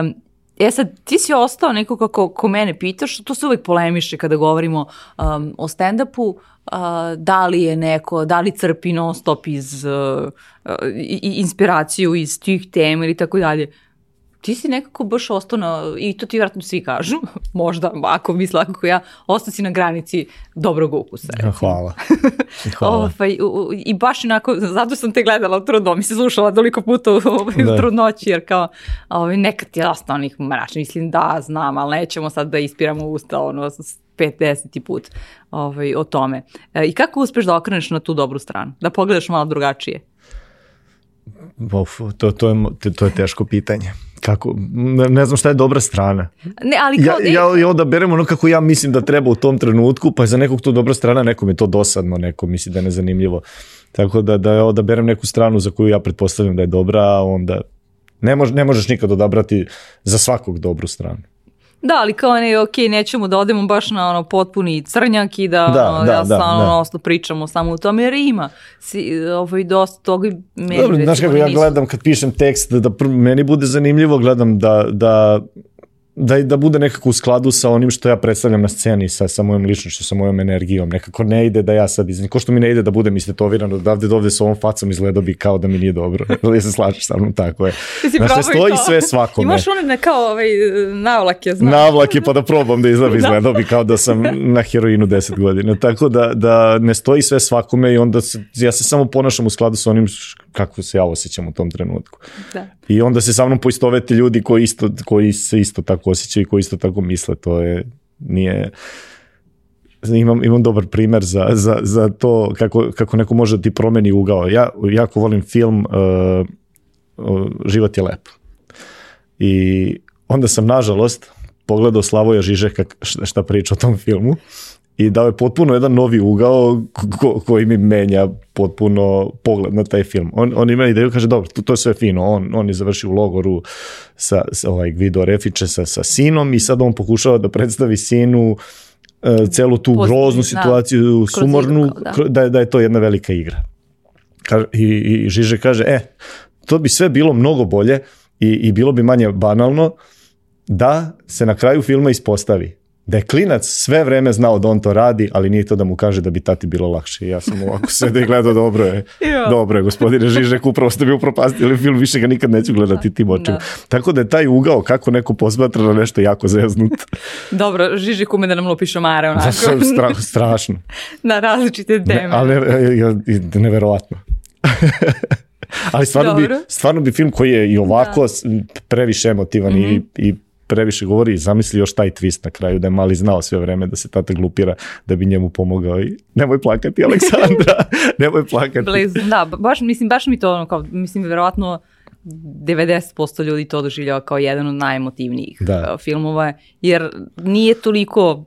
Um, E sad, ti si ostao neko kako ko mene pitaš, to se uvek polemiše kada govorimo um, o stand-upu, uh, da li je neko, da li crpi non stop iz uh, uh, inspiraciju iz tih tema ili tako dalje. Ti si nekako baš ostao na, i to ti vjerojatno svi kažu, možda ako misle kako ja, ostao si na granici dobrog ukusa. Ja, Hvala. Hvala. Ovaj, u- u- I baš onako, zato sam te gledala u trudnoći, se slušala toliko puta u, ovaj, Da. u trudnoći, jer kao, ovaj, nekad je ostao onih mračnih, mislim da, znam, ali nećemo sad da ispiramo usta, ono, s- 50. put ovaj, o tome. E, I kako uspeš da okreneš na tu dobru stranu? Da pogledaš malo drugačije? Uf, to, to, je, to je teško pitanje. Kako, ne, ne znam šta je dobra strana. Ne, ali Ja, kao, ja, ja onda berem ono kako ja mislim da treba u tom trenutku, pa je za nekog to dobra strana, nekom je to dosadno, neko misli da je nezanimljivo. Tako da, da ja odaberem neku stranu za koju ja pretpostavljam da je dobra, a onda ne, mož, ne možeš nikad odabrati za svakog dobru stranu. Da, ali kao ne, ok, nećemo da odemo baš na ono potpuni crnjak i da, Da, ono, da, ja da, stvarno da. osno pričamo samo u tome, jer ima si, ovaj, dosta toga i meni Dobro, znaš recimo kako ja nisu- gledam kad pišem tekst, da, da meni bude zanimljivo, gledam da, da, da, da bude nekako u skladu sa onim što ja predstavljam na sceni, sa, sa mojom ličnošću, sa mojom energijom. Nekako ne ide da ja sad izim, ko što mi ne ide da budem istetoviran odavde do ovde sa ovom facom izgledao bi kao da mi nije dobro. Ili se slažeš sa mnom, tako je. Ti si Znaš, ne probao i stoji to. sve svakome. Imaš one ne, kao ovaj, navlake, znaš. Navlake pa da probam da izgledam, izgledao bi kao da sam na heroinu 10 godina. Tako da, da ne stoji sve svakome i onda se, ja se samo ponašam u skladu sa onim kako se ja osjećam u tom trenutku. Da. I onda se sa mnom poistovete ljudi koji, isto, koji se isto tako osjećaju i koji isto tako misle. To je, nije... Imam, imam dobar primer za, za, za to kako, kako neko može da ti promeni ugao. Ja jako volim film uh, Život je lep. I onda sam, nažalost, pogledao Slavoja Žižeka šta priča o tom filmu i dao je potpuno jedan novi ugao ko, koji mi menja potpuno pogled na taj film. On, on ima ideju, kaže, dobro, to, to je sve fino, on, on je završio u logoru sa, sa ovaj Gvido Refiče sa, sa sinom i sad on pokušava da predstavi sinu e, celu tu Pozitivno, groznu da. situaciju, Kroz sumornu, igru, da. da, da je to jedna velika igra. Kaže, i, I Žiže kaže, e, to bi sve bilo mnogo bolje i, i bilo bi manje banalno da se na kraju filma ispostavi da je klinac sve vreme znao da on to radi, ali nije to da mu kaže da bi tati bilo lakše. Ja sam ovako sve da gledao, dobro je, dobro je, gospodine Žižek, upravo ste mi upropastili film, više ga nikad neću gledati tim očima. Da. Tako da je taj ugao, kako neko posmatra na nešto jako zeznut, Dobro, Žižik ume da nam lupi šamare onako, stra, strašno. na različite teme. Ne, ali ne, ne, neverovatno. ali stvarno bi, stvarno bi film koji je i ovako s- previše emotivan i, Mhm. i previše govori i zamisli još taj twist na kraju da je mali znao sve vreme da se tata glupira da bi njemu pomogao i nemoj plakati Aleksandra, nemoj plakati. Bliz, da, baš, mislim, baš mi to ono, kao, mislim, verovatno 90% ljudi to doživljava kao jedan od najemotivnijih Da. uh, filmova, jer nije toliko,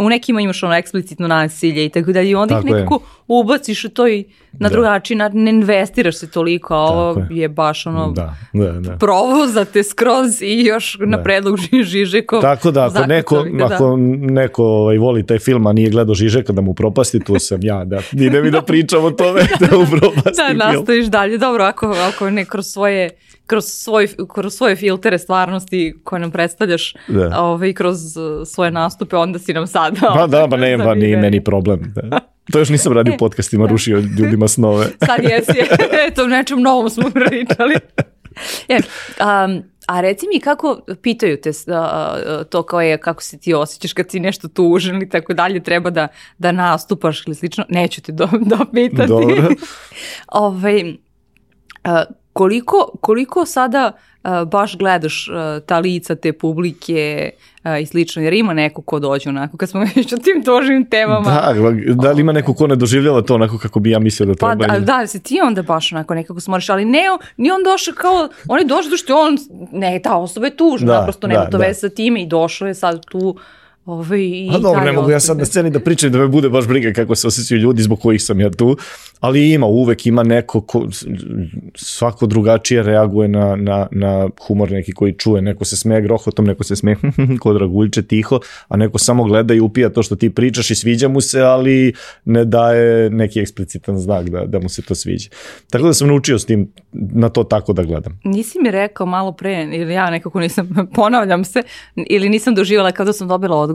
u nekima imaš ono eksplicitno nasilje i tako dalje, i onda ih Tako je. nekako ubaciš u to i na Da. drugačiji način, ne investiraš se toliko, a ovo Tako je. baš ono, Da, da, da. provozate skroz i još na Da. predlog Ži- Žižeko. Tako da, ako neko, da. ako neko ovaj, voli taj film, a nije gledao Žižeka da mu propasti, tu sam ja, da idem i da pričam o tome da mu propasti Da, nastaviš dalje. Dobro, ako, ako ne kroz svoje kroz, svoj, kroz svoje filtere stvarnosti koje nam predstavljaš Da. ovaj, kroz uh, svoje nastupe, onda si nam sad. Pa da, pa ne, pa nije Zanimljivo. meni problem. Da. To još nisam radio u podcastima, rušio ljudima snove. Sad jesi, eto, nečem novom smo pričali. E, um, a reci mi kako, pitaju te a, to kao je, kako se ti osjećaš kad si nešto tužen ili tako dalje, treba da, da nastupaš ili slično, neću te do, dopitati. Dobro. ovaj, a, koliko, koliko sada baš gledaš a, ta lica te publike a, i slično, jer ima neko ko dođe onako, kad smo već o tim tužnim temama. Da, da li ima neko ko ne doživljava to onako kako bi ja mislio da Pa treba? da, ili- da, se ti onda baš onako nekako smoriš, ali ne, nije on došao kao, on je došao što je on, ne, ta osoba je tužna, Da, naprosto nema da, to da. veze sa time i došao je sad tu ovaj, i A dobro, ne mogu ja sad na sceni da pričam da me bude baš briga kako se osjećaju ljudi zbog kojih sam ja tu, ali ima, uvek ima neko ko, svako drugačije reaguje na, na, na humor neki koji čuje, neko se smeje grohotom, neko se smeje kod draguljče tiho, a neko samo gleda i upija to što ti pričaš i sviđa mu se, ali ne daje neki eksplicitan znak da, da mu se to sviđa. Tako da sam naučio s tim, na to tako da gledam. Nisi mi rekao malo pre, ili ja nekako nisam, ponavljam se, ili nisam doživala kada sam dobila odgovor,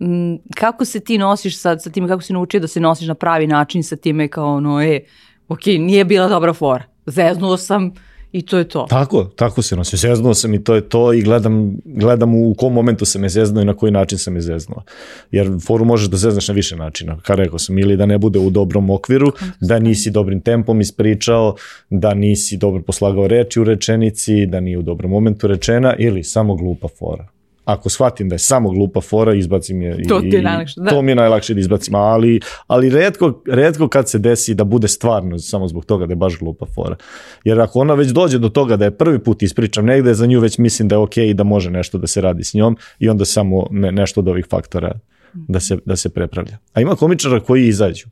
m, kako se ti nosiš sad sa tim, kako si naučio da se nosiš na pravi način sa time kao ono, e, ok, nije bila dobra fora, zeznuo sam i to je to. Tako, tako se nosi. Zeznuo sam i to je to i gledam, gledam u kom momentu sam je zeznuo i na koji način sam je zeznuo. Jer foru možeš da zeznaš na više načina. Kao rekao sam, ili da ne bude u dobrom okviru, da nisi dobrim tempom ispričao, da nisi dobro poslagao reči u rečenici, da nije u dobrom momentu rečena ili samo glupa fora. Ako shvatim da je samo glupa fora, izbacim je. i- To ti je najlakše, da. To mi je najlakše da izbacim, ali, ali redko, redko kad se desi da bude stvarno samo zbog toga da je baš glupa fora. Jer ako ona već dođe do toga da je prvi put ispričam negde, za nju već mislim da je okej i da može nešto da se radi s njom i onda samo ne, nešto od ovih faktora da se, da se prepravlja. A ima komičara koji izađu.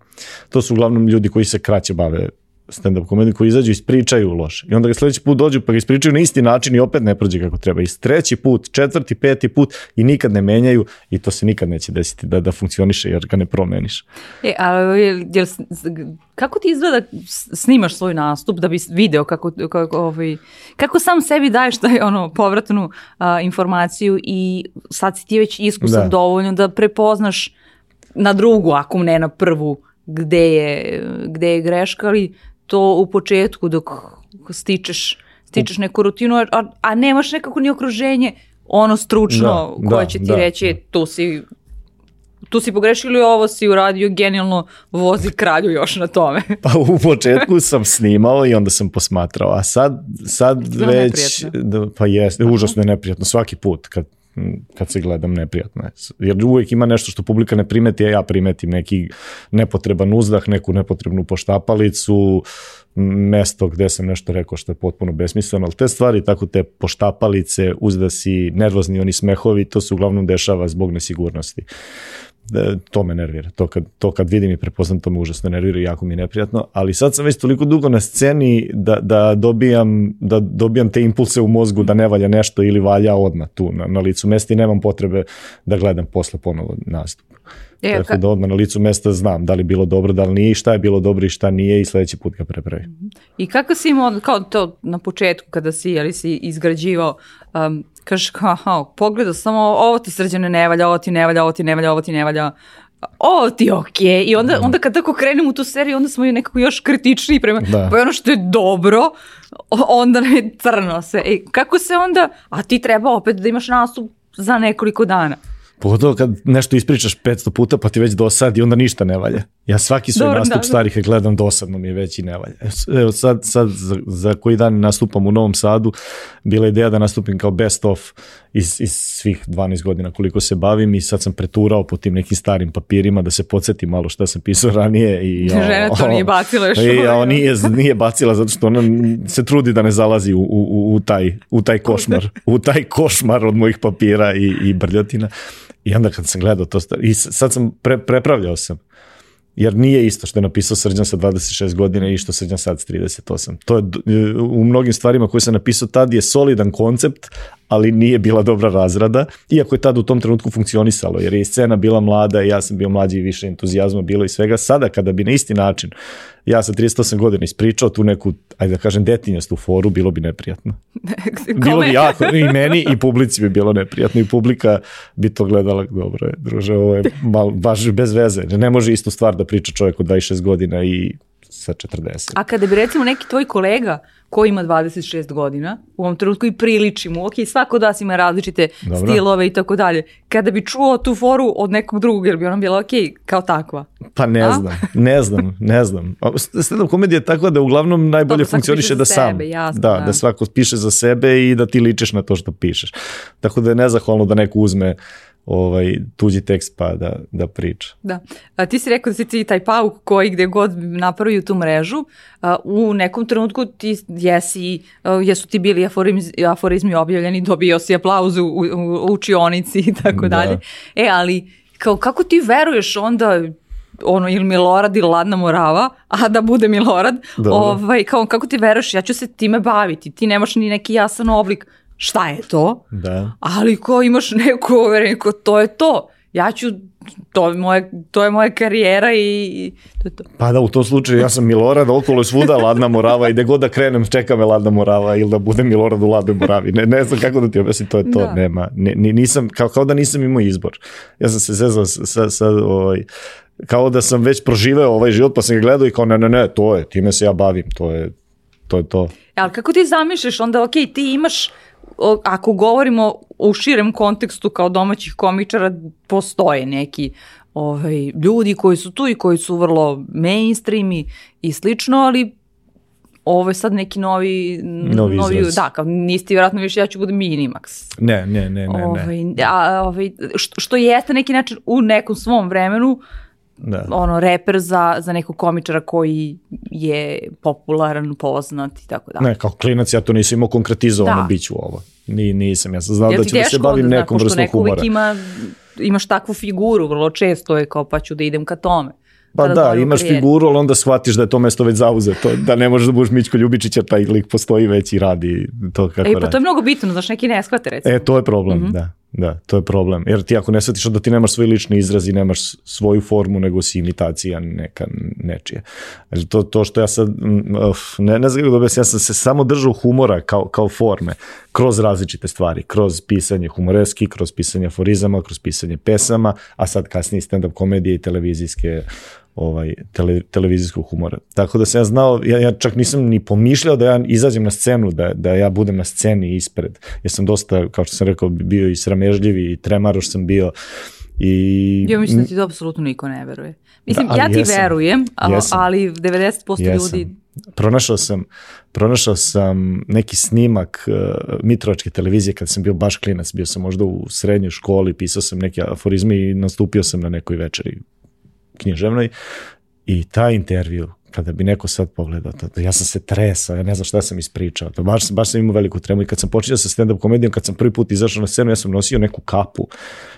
To su uglavnom ljudi koji se kraće bave stand-up komedijom, koji izađu i ispričaju loše. I onda ga sledeći put dođu pa ga ispričaju na isti način i opet ne prođe kako treba. I treći put, četvrti, peti put i nikad ne menjaju i to se nikad neće desiti da, da funkcioniše jer ga ne promeniš. E, a jel, jel, kako ti izgleda snimaš svoj nastup da bi video kako, kako, ovaj, kako sam sebi daješ taj ono povratnu a, informaciju i sad si ti već iskusan Da. dovoljno da prepoznaš na drugu, ako ne na prvu, gde je, gde je greška, ali to u početku dok stičeš, stičeš neku rutinu, a, a nemaš nekako ni okruženje ono stručno Da, koje da, će ti da, reći da. "E, tu si tu si pogrešili ovo si uradio genijalno vozi kralju još na tome. Pa u početku sam snimao i onda sam posmatrao, a sad, sad već, da, pa jeste, užasno je neprijatno svaki put kad, kad se gledam neprijatno je. Jer uvijek ima nešto što publika ne primeti, a ja primetim neki nepotreban uzdah, neku nepotrebnu poštapalicu, mesto gde sam nešto rekao što je potpuno besmisleno, ali te stvari, tako te poštapalice, uzdasi, nervozni oni smehovi, to se uglavnom dešava zbog nesigurnosti. E, to me nervira. To kad, to kad vidim i prepoznam, to me užasno nervira i jako mi je neprijatno. Ali sad sam već toliko dugo na sceni da, da, dobijam, da dobijam te impulse u mozgu da ne valja nešto ili valja odmah tu na, na licu mesta i nemam potrebe da gledam posle ponovo nastup. E, Tako da odmah na licu mesta znam da li bilo dobro, da li nije šta je bilo dobro i šta nije i sledeći put ga prepravim. I kako si imao, kao to na početku kada si, ali si izgrađivao, um, kažeš kao, aha, pogledao samo ovo ti srđane ne valja, ovo ti ne valja, ovo ti ne valja, ovo ti ne valja, ovo ti je okej. I onda, onda kad tako krenemo u tu seriju, onda smo i nekako još kritičniji prema, Da. pa ono što je dobro, onda je crno sve. E, kako se onda, a ti treba opet da imaš nastup za nekoliko dana. Pogotovo kad nešto ispričaš 500 puta pa ti već dosadi, onda ništa ne valja. Ja svaki svoj Dobro, nastup da, da. starih gledam dosadno mi je već i ne valja. Evo sad, sad za, za koji dan nastupam u Novom Sadu, bila je ideja da nastupim kao best of iz, iz svih 12 godina koliko se bavim i sad sam preturao po tim nekim starim papirima da se podsjetim malo šta sam pisao ranije. I, Žena to nije bacila još I, uvijek. a, nije, nije bacila zato što ona se trudi da ne zalazi u, u, u, taj, u taj košmar, u taj košmar od mojih papira i, i brljotina. I onda kad sam gledao to, i sad sam pre, prepravljao sam, jer nije isto što je napisao Srđan sa 26 godina i što Srđan sad s 38. To je u mnogim stvarima koje sam napisao tad je solidan koncept, ali nije bila dobra razrada, iako je tad u tom trenutku funkcionisalo, jer je scena bila mlada i ja sam bio mlađi i više entuzijazma bilo i svega. Sada kada bi na isti način ja sa 38 godina ispričao tu neku, ajde da kažem, detinjastu foru, bilo bi neprijatno. Bilo bi jako, i meni i publici bi bilo neprijatno i publika bi to gledala, dobro je, druže, ovo je mal, baš bez veze. Ne može istu stvar da priča čovjek od 26 godina i sa 40. A kada bi recimo neki tvoj kolega koji ima 26 godina, u ovom trenutku i priliči mu, ok, svako od vas ima različite Dobro. stilove i tako dalje, kada bi čuo tu foru od nekog drugog, jer bi ona bila ok, kao takva. Pa ne A? znam, ne znam, ne znam. Stand-up komedija je takva da uglavnom najbolje Dobro, funkcioniše da sam. sebe, jasno, da, da. da svako piše za sebe i da ti ličiš na to što pišeš. Tako da je nezahvalno da neko uzme ovaj tuđi tekst pa da, da priča. Da. A, ti si rekao da si ti taj pauk koji gde god napravio tu mrežu, a, u nekom trenutku ti jesi, a, jesu ti bili aforizmi, aforizmi objavljeni, dobio si aplauzu u, u, u učionici i tako Da. dalje. E, ali kao, kako ti veruješ onda ono ili Milorad ili Ladna Morava, a da bude Milorad, Dobro. ovaj, kao, kako ti veruješ, ja ću se time baviti, ti nemaš ni neki jasan oblik, šta je to? Da. ali ko imaš neku uverenje, ko to je to. Ja ću, to je moja, to je moja karijera i, to je to. Pa da, u tom slučaju ja sam Milorad, okolo je svuda ladna morava i gde god da krenem čeka me ladna morava ili da budem Milorad u ladnoj moravi. Ne, ne znam kako da ti objasnim, to je to, Da. nema. Ne, ni- nisam, kao, kao da nisam imao izbor. Ja sam se zezao sa, sa, sa ovaj, kao da sam već proživeo ovaj život pa sam ga gledao i kao ne, ne, ne, to je, time se ja bavim, to je to. Je to. Ali kako ti zamišljaš, onda ok, ti imaš, ako govorimo u širem kontekstu kao domaćih komičara, postoje neki ovaj, ljudi koji su tu i koji su vrlo mainstream i, i slično, ali ovo je sad neki novi, Novi izraz. da, kao nisi ti vjerojatno više, ja ću budem Minimax. Ne, ne, ne, ne, ne. Ovaj, a, ovaj, što, što jeste neki način u nekom svom vremenu Da. ono reper za, za nekog komičara koji je popularan, poznat i tako dalje. Ne, kao klinac ja to nisam imao konkretizovano, Da. bit ću ovo. Ni, nisam, ja sam znao da ću da se bavim onda, nekom vrstom neko uvijek humora. ima, imaš takvu figuru, vrlo često je kao pa ću da idem ka tome. Pa da, je u imaš karijeri. figuru, ali onda shvatiš da je to mesto već zauzeto, da ne možeš da budeš Mićko Ljubičić, jer taj lik postoji već i radi to kako E, pa radi. to je mnogo bitno, znaš, neki ne shvate recimo. E, to je problem, Mhm. da. Da, to je problem. Jer ti ako ne shvatiš da ti nemaš svoj lični izraz i nemaš svoju formu, nego si imitacija neka nečije. Ali to, to što ja sad, uf, ne, ne znam kako da objasnim, ja sam se samo držao humora kao, kao forme, kroz različite stvari, kroz pisanje humoreski, kroz pisanje aforizama, kroz pisanje pesama, a sad kasnije stand-up komedije i televizijske ovaj, tele, televizijskog humora. Tako da sam ja znao, ja, ja čak nisam ni pomišljao da ja izađem na scenu, da, da ja budem na sceni ispred. Ja sam dosta, kao što sam rekao, bio i sramežljivi i tremaroš sam bio. I, Ja mislim da ti to apsolutno niko ne veruje. Mislim, Da, ja ti jesam. verujem, Jesam. ali 90% Jesam. ljudi... Pronašao sam, pronašao sam neki snimak uh, Mitrovačke televizije kad sam bio baš klinac, bio sam možda u srednjoj školi, pisao sam neke aforizme i nastupio sam na nekoj večeri književnoj i taj intervju kada bi neko sad pogledao, to, ja sam se tresao, ja ne znam šta sam ispričao, to baš, baš sam imao veliku tremu i kad sam počinjao sa stand-up komedijom, kad sam prvi put izašao na scenu, ja sam nosio neku kapu,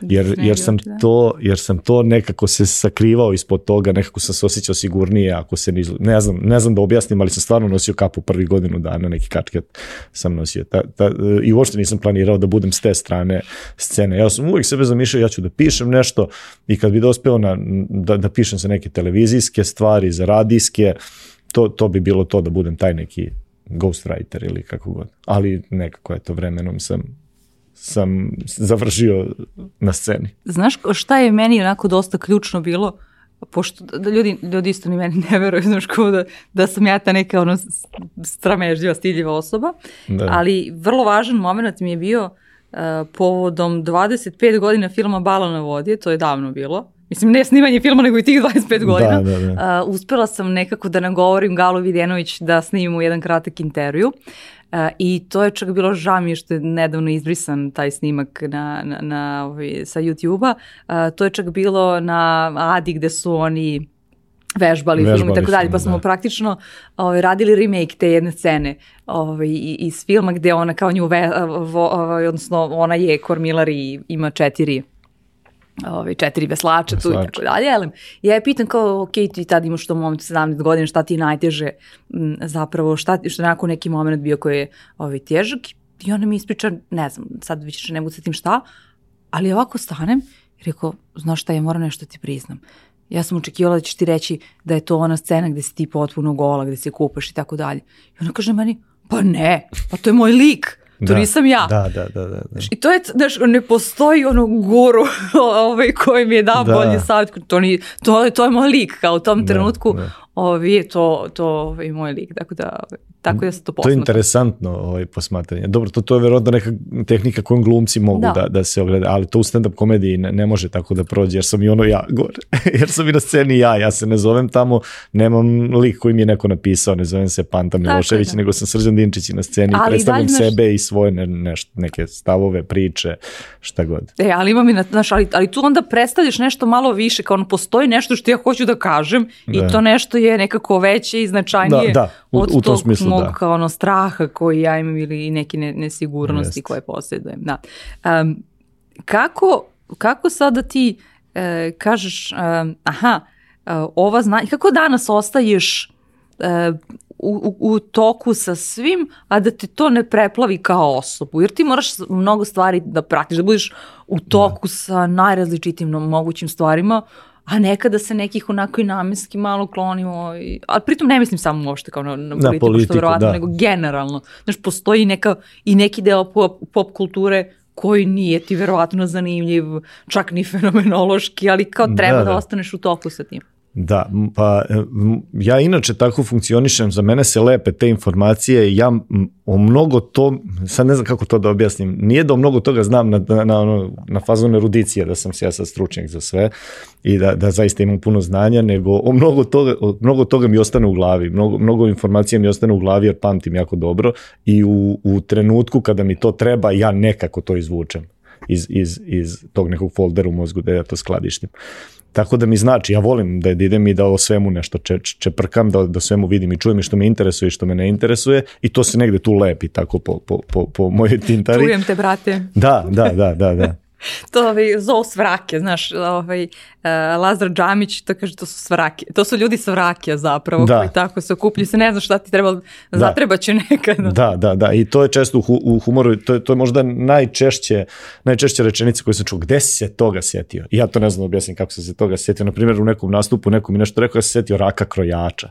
jer, jer, sam da. to, jer sam to nekako se sakrivao ispod toga, nekako sam se osjećao sigurnije, ako se ne, ne znam, ne znam da objasnim, ali sam stvarno nosio kapu prvi godinu dana, neki kačket sam nosio. Ta, ta, I uopšte nisam planirao da budem s te strane scene. Ja sam uvijek sebe zamišljao, ja ću da pišem nešto i kad bi dospeo na, da, da pišem za neke televizijske stvari, za radijske, to, to bi bilo to da budem taj neki ghostwriter ili kako god. Ali nekako eto vremenom sam sam završio na sceni. Znaš šta je meni onako dosta ključno bilo? Pošto da- da ljudi, ljudi isto ni meni ne veruju, znaš, kao da, da sam ja ta neka ono stramežljiva, stidljiva osoba. Da. Ali vrlo važan moment mi je bio povodom 25 godina filma Bala na vodi, to je davno bilo, mislim ne snimanje filma nego i tih 25 godina, Da, da, da. Uh, uspela sam nekako da nagovorim Galu Vidjenović da snimimo jedan kratak intervju. Uh, I to je čak bilo žao mi što je nedavno izbrisan taj snimak na, na, na, ovaj, sa YouTube-a. Uh, to je čak bilo na Adi gde su oni vežbali, Vežbali film i tako dalje, pa smo da. praktično ovaj, radili remake te jedne scene ovaj, iz filma gde ona kao nju, ve, vo, ovaj, odnosno ona je kormilar i ima četiri ovaj, četiri veslača tu i tako dalje. Ali, ja je pitan kao, ok, ti tad imaš u tom momentu 17 godina, šta ti je najteže m, zapravo, šta, što je onako neki moment bio koji je ovaj, težak i ona mi ispriča, ne znam, sad više ne mogu sa tim šta, ali ovako stanem i rekao, znaš šta, ja moram nešto ti priznam. Ja sam očekivala da ćeš ti reći da je to ona scena gde si ti potpuno gola, gde se kupaš i tako dalje. I ona kaže meni, pa ne, pa to je moj lik, to Da, nisam ja. Da, da, da, da. da. I to je, znaš, ne postoji ono guru ovaj, koji mi je dao Da. bolji savjet. To, ni, to, to je moj lik, kao u tom Da, trenutku da. ovaj, je to, to ovaj, moj lik. Tako da, ovaj, tako da se to To je posmatra. interesantno ovaj, posmatranje. Dobro, to, to je verovatno neka tehnika kojom glumci mogu Da. da, da, se ogleda, ali to u stand-up komediji ne, ne može tako da prođe, jer sam i ono ja gore. jer sam i na sceni ja, ja se ne zovem tamo, nemam lik koji mi je neko napisao, ne zovem se Panta Milošević, da. nego sam Srđan Dinčić i na sceni, Ali i predstavljam dalje, znaš- sebe i svoje ne, nešto, neke stavove, priče, šta god. E, ali imam i, na, znaš, ali, ali tu onda predstavljaš nešto malo više, kao ono, postoji nešto što ja hoću da kažem i Da. to nešto je nekako veće i značajnije Da, da, u- od u tom tog smislu, mog da. kao ono straha koji ja imam ili neke ne, nesigurnosti Jest. koje posjedujem. Da. Um, kako, kako sada ti e, kažeš, um, aha, e, ova znanja, kako danas ostaješ e, u, u, u toku sa svim, a da te to ne preplavi kao osobu, jer ti moraš mnogo stvari da pratiš, da budeš u toku sa najrazličitim mogućim stvarima, a nekada se nekih onako i namenski malo klonimo, i, ali pritom ne mislim samo uopšte kao na, na politiku, što politiku, verovatno, da. nego generalno. Znaš, postoji neka, i neki deo pop, pop kulture koji nije ti verovatno zanimljiv, čak ni fenomenološki, ali kao treba da, Da, da da. ostaneš u toku sa tim. Da, pa m, ja inače tako funkcionišem, za mene se lepe te informacije, ja o mnogo to, sad ne znam kako to da objasnim, nije da o mnogo toga znam na, na, na, na fazonu erudicije, da sam se ja sad stručnjak za sve i da, da zaista imam puno znanja, nego o mnogo toga, o mnogo toga mi ostane u glavi, mnogo, mnogo informacija mi ostane u glavi jer pamtim jako dobro i u, u trenutku kada mi to treba, ja nekako to izvučem iz, iz, iz tog nekog foldera u mozgu da ja to skladištim. Tako da mi znači, ja volim da idem i da o svemu nešto če, čeprkam, da, da svemu vidim i čujem i što me interesuje i što me ne interesuje i to se negde tu lepi tako po, po, po, po mojoj tintari. Čujem te, brate. Da, da, da, da, da. To ovaj, zov svrake, znaš, ovaj, uh, Lazar Džamić, to kaže, to su svrake. To su ljudi svrake zapravo, Da. koji tako se okuplju, se ne zna šta ti treba, zatreba će nekad. Da, da, da, i to je često u, u humoru, to je, to je možda najčešće, najčešće rečenice koje sam čuo, gde si se toga sjetio? I ja to ne znam da objasnim kako sam se toga sjetio. Na primjer, u nekom nastupu nekom mi nešto rekao, ja sam se sjetio raka krojača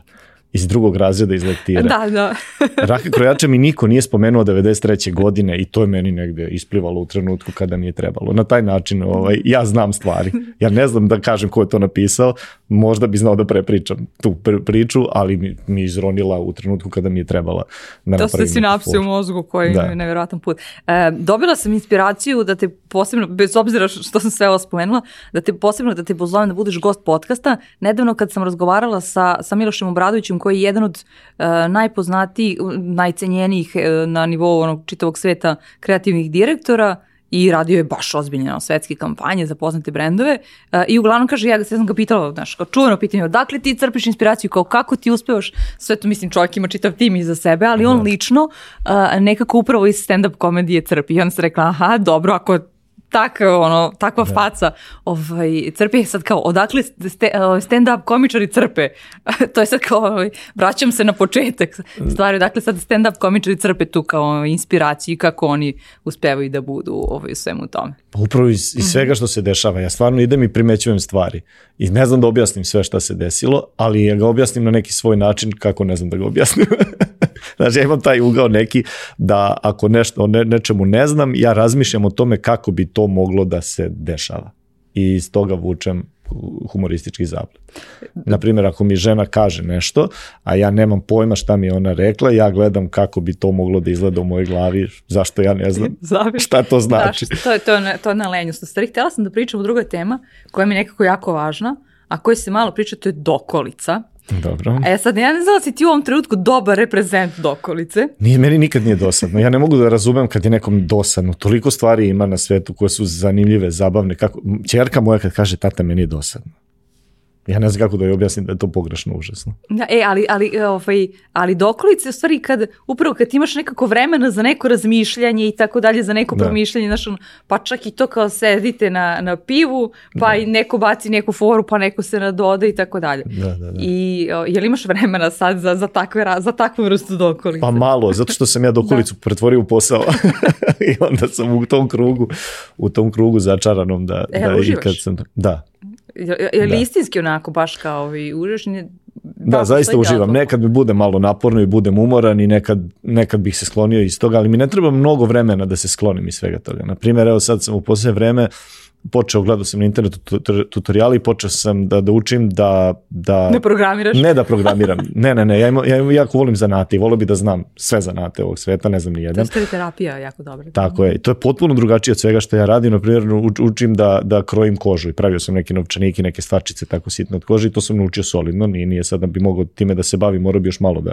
iz drugog razreda iz lektire. Da, da. Raka krojača mi niko nije spomenuo 93. godine i to je meni negde isplivalo u trenutku kada mi je trebalo. Na taj način ovaj, ja znam stvari. Ja ne znam da kažem ko je to napisao, možda bi znao da prepričam tu pr priču, ali mi, mi je izronila u trenutku kada mi je trebala da To su te napravim sinapse u mozgu koji Da. imaju nevjerojatan put. E, dobila sam inspiraciju da te posebno, bez obzira što sam sve ovo spomenula, da te posebno da te pozovem da budeš gost podcasta. Nedavno kad sam razgovarala sa, sa Milošem Obradovićem koji je jedan od e, najpoznatijih, najcenjenijih e, na nivou onog čitavog sveta kreativnih direktora, i radio je baš ozbiljne ono, svetske kampanje za poznate brendove uh, i uglavnom kaže, ja, ja sam ga pitala, znaš, kao čuveno pitanje, odakle ti crpiš inspiraciju, kao kako ti uspevaš, sve to mislim čovjek ima čitav tim iza sebe, ali on lično uh, nekako upravo iz stand-up komedije crpi. I onda sam rekla, aha, dobro, ako taka, ono, takva faca ovaj, crpi sad kao, odakle ste, ovaj, stand-up komičari crpe? to je sad kao, ovaj, vraćam se na početak stvari, dakle sad stand-up komičari crpe tu kao inspiraciju kako oni uspevaju da budu ovaj, u svemu tome. Pa upravo iz, iz svega što se dešava. Ja stvarno idem i primećujem stvari. I ne znam da objasnim sve šta se desilo, ali ja ga objasnim na neki svoj način kako ne znam da ga objasnim. Znači, ja imam taj ugao neki da ako nešto ne, nečemu ne znam, ja razmišljam o tome kako bi to moglo da se dešava. I iz toga vučem humoristički zaplet. Naprimjer, ako mi žena kaže nešto, a ja nemam pojma šta mi je ona rekla, ja gledam kako bi to moglo da izgleda u mojoj glavi, zašto ja ne znam šta to znači. Da, to je to, to, to na lenju. Stvari, htjela sam da pričam o drugoj tema koja mi je nekako jako važna, a koja se malo priča, to je dokolica. Dobro. E sad, ja ne znam da si ti u ovom trenutku dobar reprezent dokolice. Nije, meni nikad nije dosadno. Ja ne mogu da razumem kad je nekom dosadno. Toliko stvari ima na svetu koje su zanimljive, zabavne. Kako, čerka moja kad kaže tata meni je dosadno. Ja ne znam kako da joj objasnim da je to pogrešno užasno. Da, e, ali, ali, ovaj, ali dokolice, u stvari, kad, upravo kad imaš nekako vremena za neko razmišljanje i tako dalje, za neko da. promišljanje, znaš, on, pa čak i to kao sedite na, na pivu, pa da. i neko baci neku foru, pa neko se nadoda i tako dalje. Da, da, da. I o, je li imaš vremena sad za, za, takve, za takvu vrstu dokolice? Pa malo, zato što sam ja dokolicu da. pretvorio u posao. I onda sam u tom krugu, u tom krugu začaranom da, e, da uživaš? i kad sam, da, je li da. istinski onako baš kao ovi užasni? Da, da zaista uživam. Nekad mi bude malo naporno i budem umoran i nekad, nekad bih se sklonio iz toga, ali mi ne treba mnogo vremena da se sklonim iz svega toga. Na primjer, evo sad sam u posljednje vreme počeo, gledao sam na internetu tutoriali i počeo sam da, da učim da, da... Ne programiraš? Ne da programiram. Ne, ne, ne. Ja, ima, ja jako volim zanate i volio bi da znam sve zanate ovog sveta, ne znam ni jedan. To je terapija jako dobra. Tako je. To je potpuno drugačije od svega što ja radim. Naprimjer, učim da, da krojim kožu i pravio sam neke novčanike, neke stvarčice tako sitne od kože i to sam naučio solidno. Nije, nije sad da bi mogao time da se bavim, morao bi još malo da,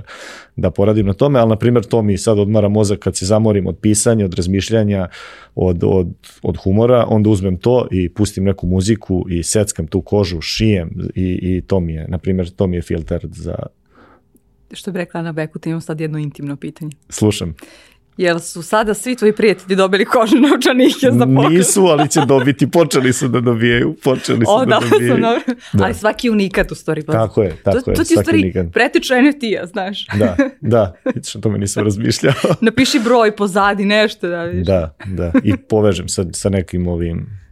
da poradim na tome, ali na primjer to mi sad odmara mozak kad se zamorim od pisanja, od razmišljanja, od, od, od humora, onda uzmem to i pustim neku muziku i seckam tu kožu, šijem i, i to mi je, na primjer, to mi je filter za... Što bi rekla na Beku, te imam sad jedno intimno pitanje. Slušam. Jel su sada svi tvoji prijatelji dobili kožne novčanike za pokaz? Nisu, ali će dobiti, počeli su da dobijaju, počeli su o, da, da dobijaju. Sam, da. Ali svaki unikat u stvari. Pa. Tako je, tako to, je. To ti u stvari pretiče NFT-a, znaš. Da, da, vidiš, to me nisam razmišljao. Napiši broj pozadi, nešto da vidiš. Da, da, i povežem sa, sa nekim ovim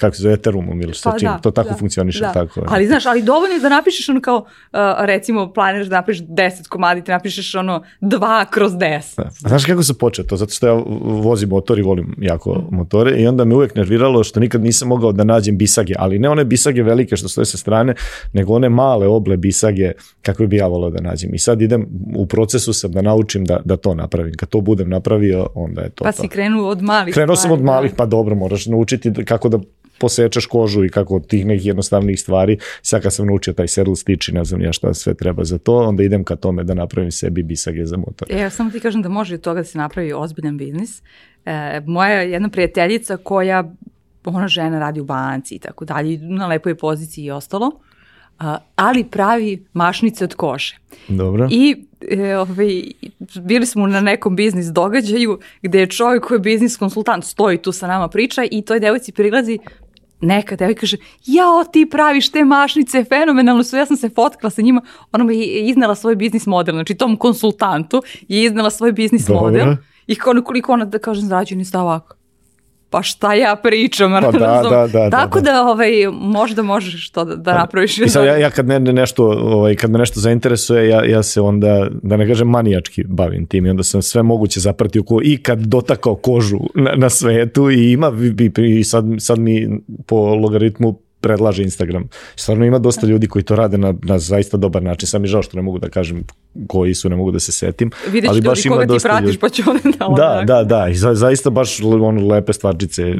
kako se zove Ethereumom ili sa Pa čim, da, to tako da, funkcioniše. da. Tako, je. Ali znaš, ali dovoljno je da napišeš ono kao, uh, recimo planiraš da napišeš 10 komadi, ti napišeš ono 2 kroz 10. Da. A znaš kako se počeo to? Zato što ja vozim motor i volim jako motore i onda me uvek nerviralo što nikad nisam mogao da nađem bisage, ali ne one bisage velike što stoje sa strane, nego one male oble bisage kakve bi ja volao da nađem. I sad idem u procesu sam da naučim da, da to napravim. Kad to budem napravio, onda je to Pa to. si krenuo od malih Krenuo sam od malih, da. pa dobro, moraš naučiti kako da posečeš kožu i kako od tih nekih jednostavnih stvari. Sad kad sam naučio taj saddle stitch i ne znam ja šta sve treba za to, onda idem ka tome da napravim sebi bisage za motor. E, ja samo ti kažem da može od toga da se napravi ozbiljan biznis. E, moja jedna prijateljica koja, ona žena radi u banci i tako dalje, na lepoj poziciji i ostalo, a, ali pravi mašnice od kože. Dobro. I e, ovaj, bili smo na nekom biznis događaju gde je čovjek koji je biznis konsultant stoji tu sa nama priča i toj devojci prilazi neka devojka kaže, jao ti praviš te mašnice, fenomenalno su, ja sam se fotkala sa njima, ona mi je iznela svoj biznis model, znači tom konsultantu je iznela svoj biznis model. I koliko, koliko ona, da kažem, zarađuje sta ovako. Pa šta ja pričam, Pa da, razumem? da, da, Tako da, da, ovaj, možda možeš to da, da napraviš. I sad ja, ja kad ne nešto, ovaj, kad me nešto zainteresuje, ja, ja se onda, da ne kažem manijački bavim tim i onda sam sve moguće zapratio ko, i kad dotakao kožu na, na svetu i ima, i, i sad, sad mi po logaritmu predlaže Instagram. Stvarno ima dosta ljudi koji to rade na, na zaista dobar način. Sam mi žao što ne mogu da kažem koji su, ne mogu da se setim. Vidjet ali baš ima koga ti dosta pratiš, ljudi. pa će onda da Da, da, da. I za, zaista baš ono, lepe stvarčice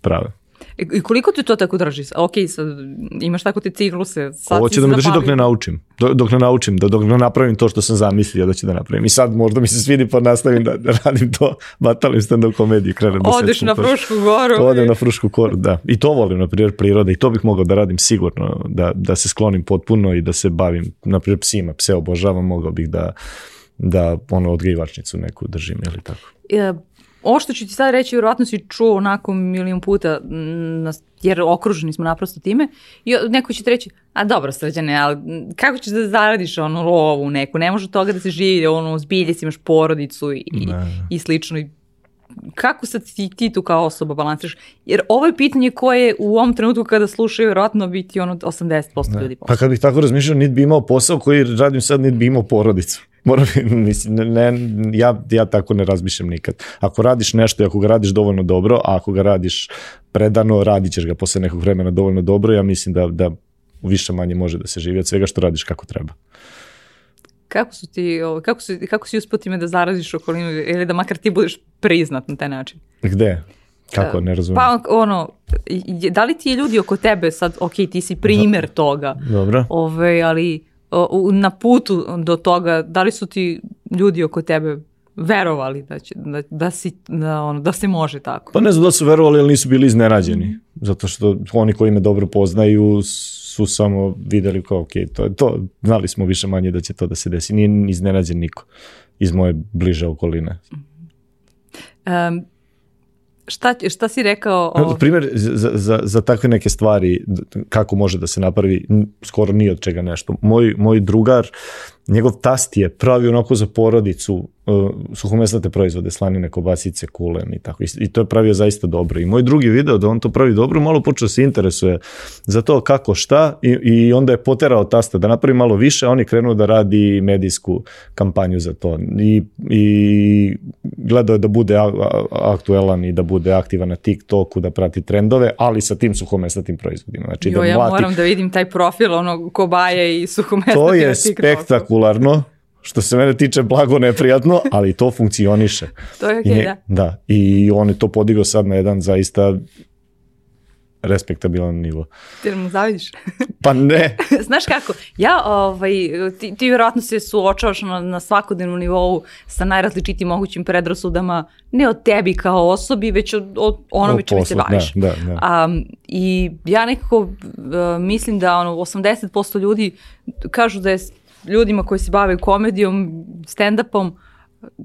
prave. I i koliko ti to tako drži? Ok, sad imaš tako te cikluse. Sad Ovo će da me drži dok ne naučim. Dok, dok ne naučim, da dok ne napravim to što sam zamislio da ću da napravim. I sad možda mi se svidi pa nastavim da, da radim to, batalim stand-up komediju, krenem da Odeš na. Frušku goru. Odem na Frušku koru, da. I to volim, na primjer, priroda i to bih mogao da radim sigurno, da, da se sklonim potpuno i da se bavim, na primjer, psima, pse obožavam, mogao bih da, da ono, odgajivačnicu neku držim ili tako. Ovo što ću ti sad reći, vjerojatno si čuo onako milion puta, m, nas- jer okruženi smo naprosto time, i neko će ti reći, a dobro srđane, ali kako ćeš da zaradiš ono lovu neku, ne može od toga da se živi, ono, zbilje si imaš porodicu i, i, i slično. I kako sad ti, ti tu kao osoba balansiraš? Jer ovo je pitanje koje u ovom trenutku kada slušaju, vjerojatno biti ono 80% ljudi. Pa kad bih tako razmišljao, niti bi imao posao koji radim sad, niti bi imao porodicu. Mora, mislim, ne, ne, ja, ja tako ne razmišljam nikad. Ako radiš nešto i ako ga radiš dovoljno dobro, a ako ga radiš predano, radit ćeš ga posle nekog vremena dovoljno dobro, ja mislim da, da više manje može da se živi od svega što radiš kako treba. Kako su ti, kako, su, kako si uspio time da zaraziš okolinu ili da makar ti budeš priznat na taj način? Gde? Kako, ne razumijem. Pa ono, da li ti ljudi oko tebe sad, ok, ti si primer toga, Dobro. ove, ali o, na putu do toga, da li su ti ljudi oko tebe verovali da, će, da, da, si, da, ono, da se može tako? Pa ne znam da su verovali, ali nisu bili iznenađeni. Zato što oni koji me dobro poznaju su samo videli kao, ok, to je to. Znali smo više manje da će to da se desi. Nije iznenađen niko iz moje bliže okoline. Um, šta, šta si rekao? O... Primjer, za, za, za takve neke stvari, kako može da se napravi, skoro ni od čega nešto. Moj, moj drugar, njegov tast je pravi onako za porodicu uh, suhomesnate proizvode, slanine, kobasice, kulen i tako. I, I to je pravio zaista dobro. I moj drugi video da on to pravi dobro, malo počeo da se interesuje za to kako šta i, i onda je poterao tasta da napravi malo više, a on je krenuo da radi medijsku kampanju za to. I, i gledao je da bude aktuelan i da bude aktivan na TikToku, da prati trendove, ali sa tim suhomesnatim proizvodima. Znači, jo, da ja mlati... moram da vidim taj profil onog kobaje i suhomesnate To je spektakularno što se mene tiče blago neprijatno, ali to funkcioniše. to je okej, okay, da. Da, i on je to podigao sad na jedan zaista respektabilan nivo. Ti mu zavidiš? pa ne. Znaš kako, ja, ovaj, ti, ti vjerojatno se suočavaš na, na svakodnevnom nivou sa najrazličitim mogućim predrasudama, ne od tebi kao osobi, već od, od onome čime se baviš. Da, da, da. Um, I ja nekako uh, mislim da ono, 80% ljudi kažu da je ljudima koji se bave komedijom, stand-upom,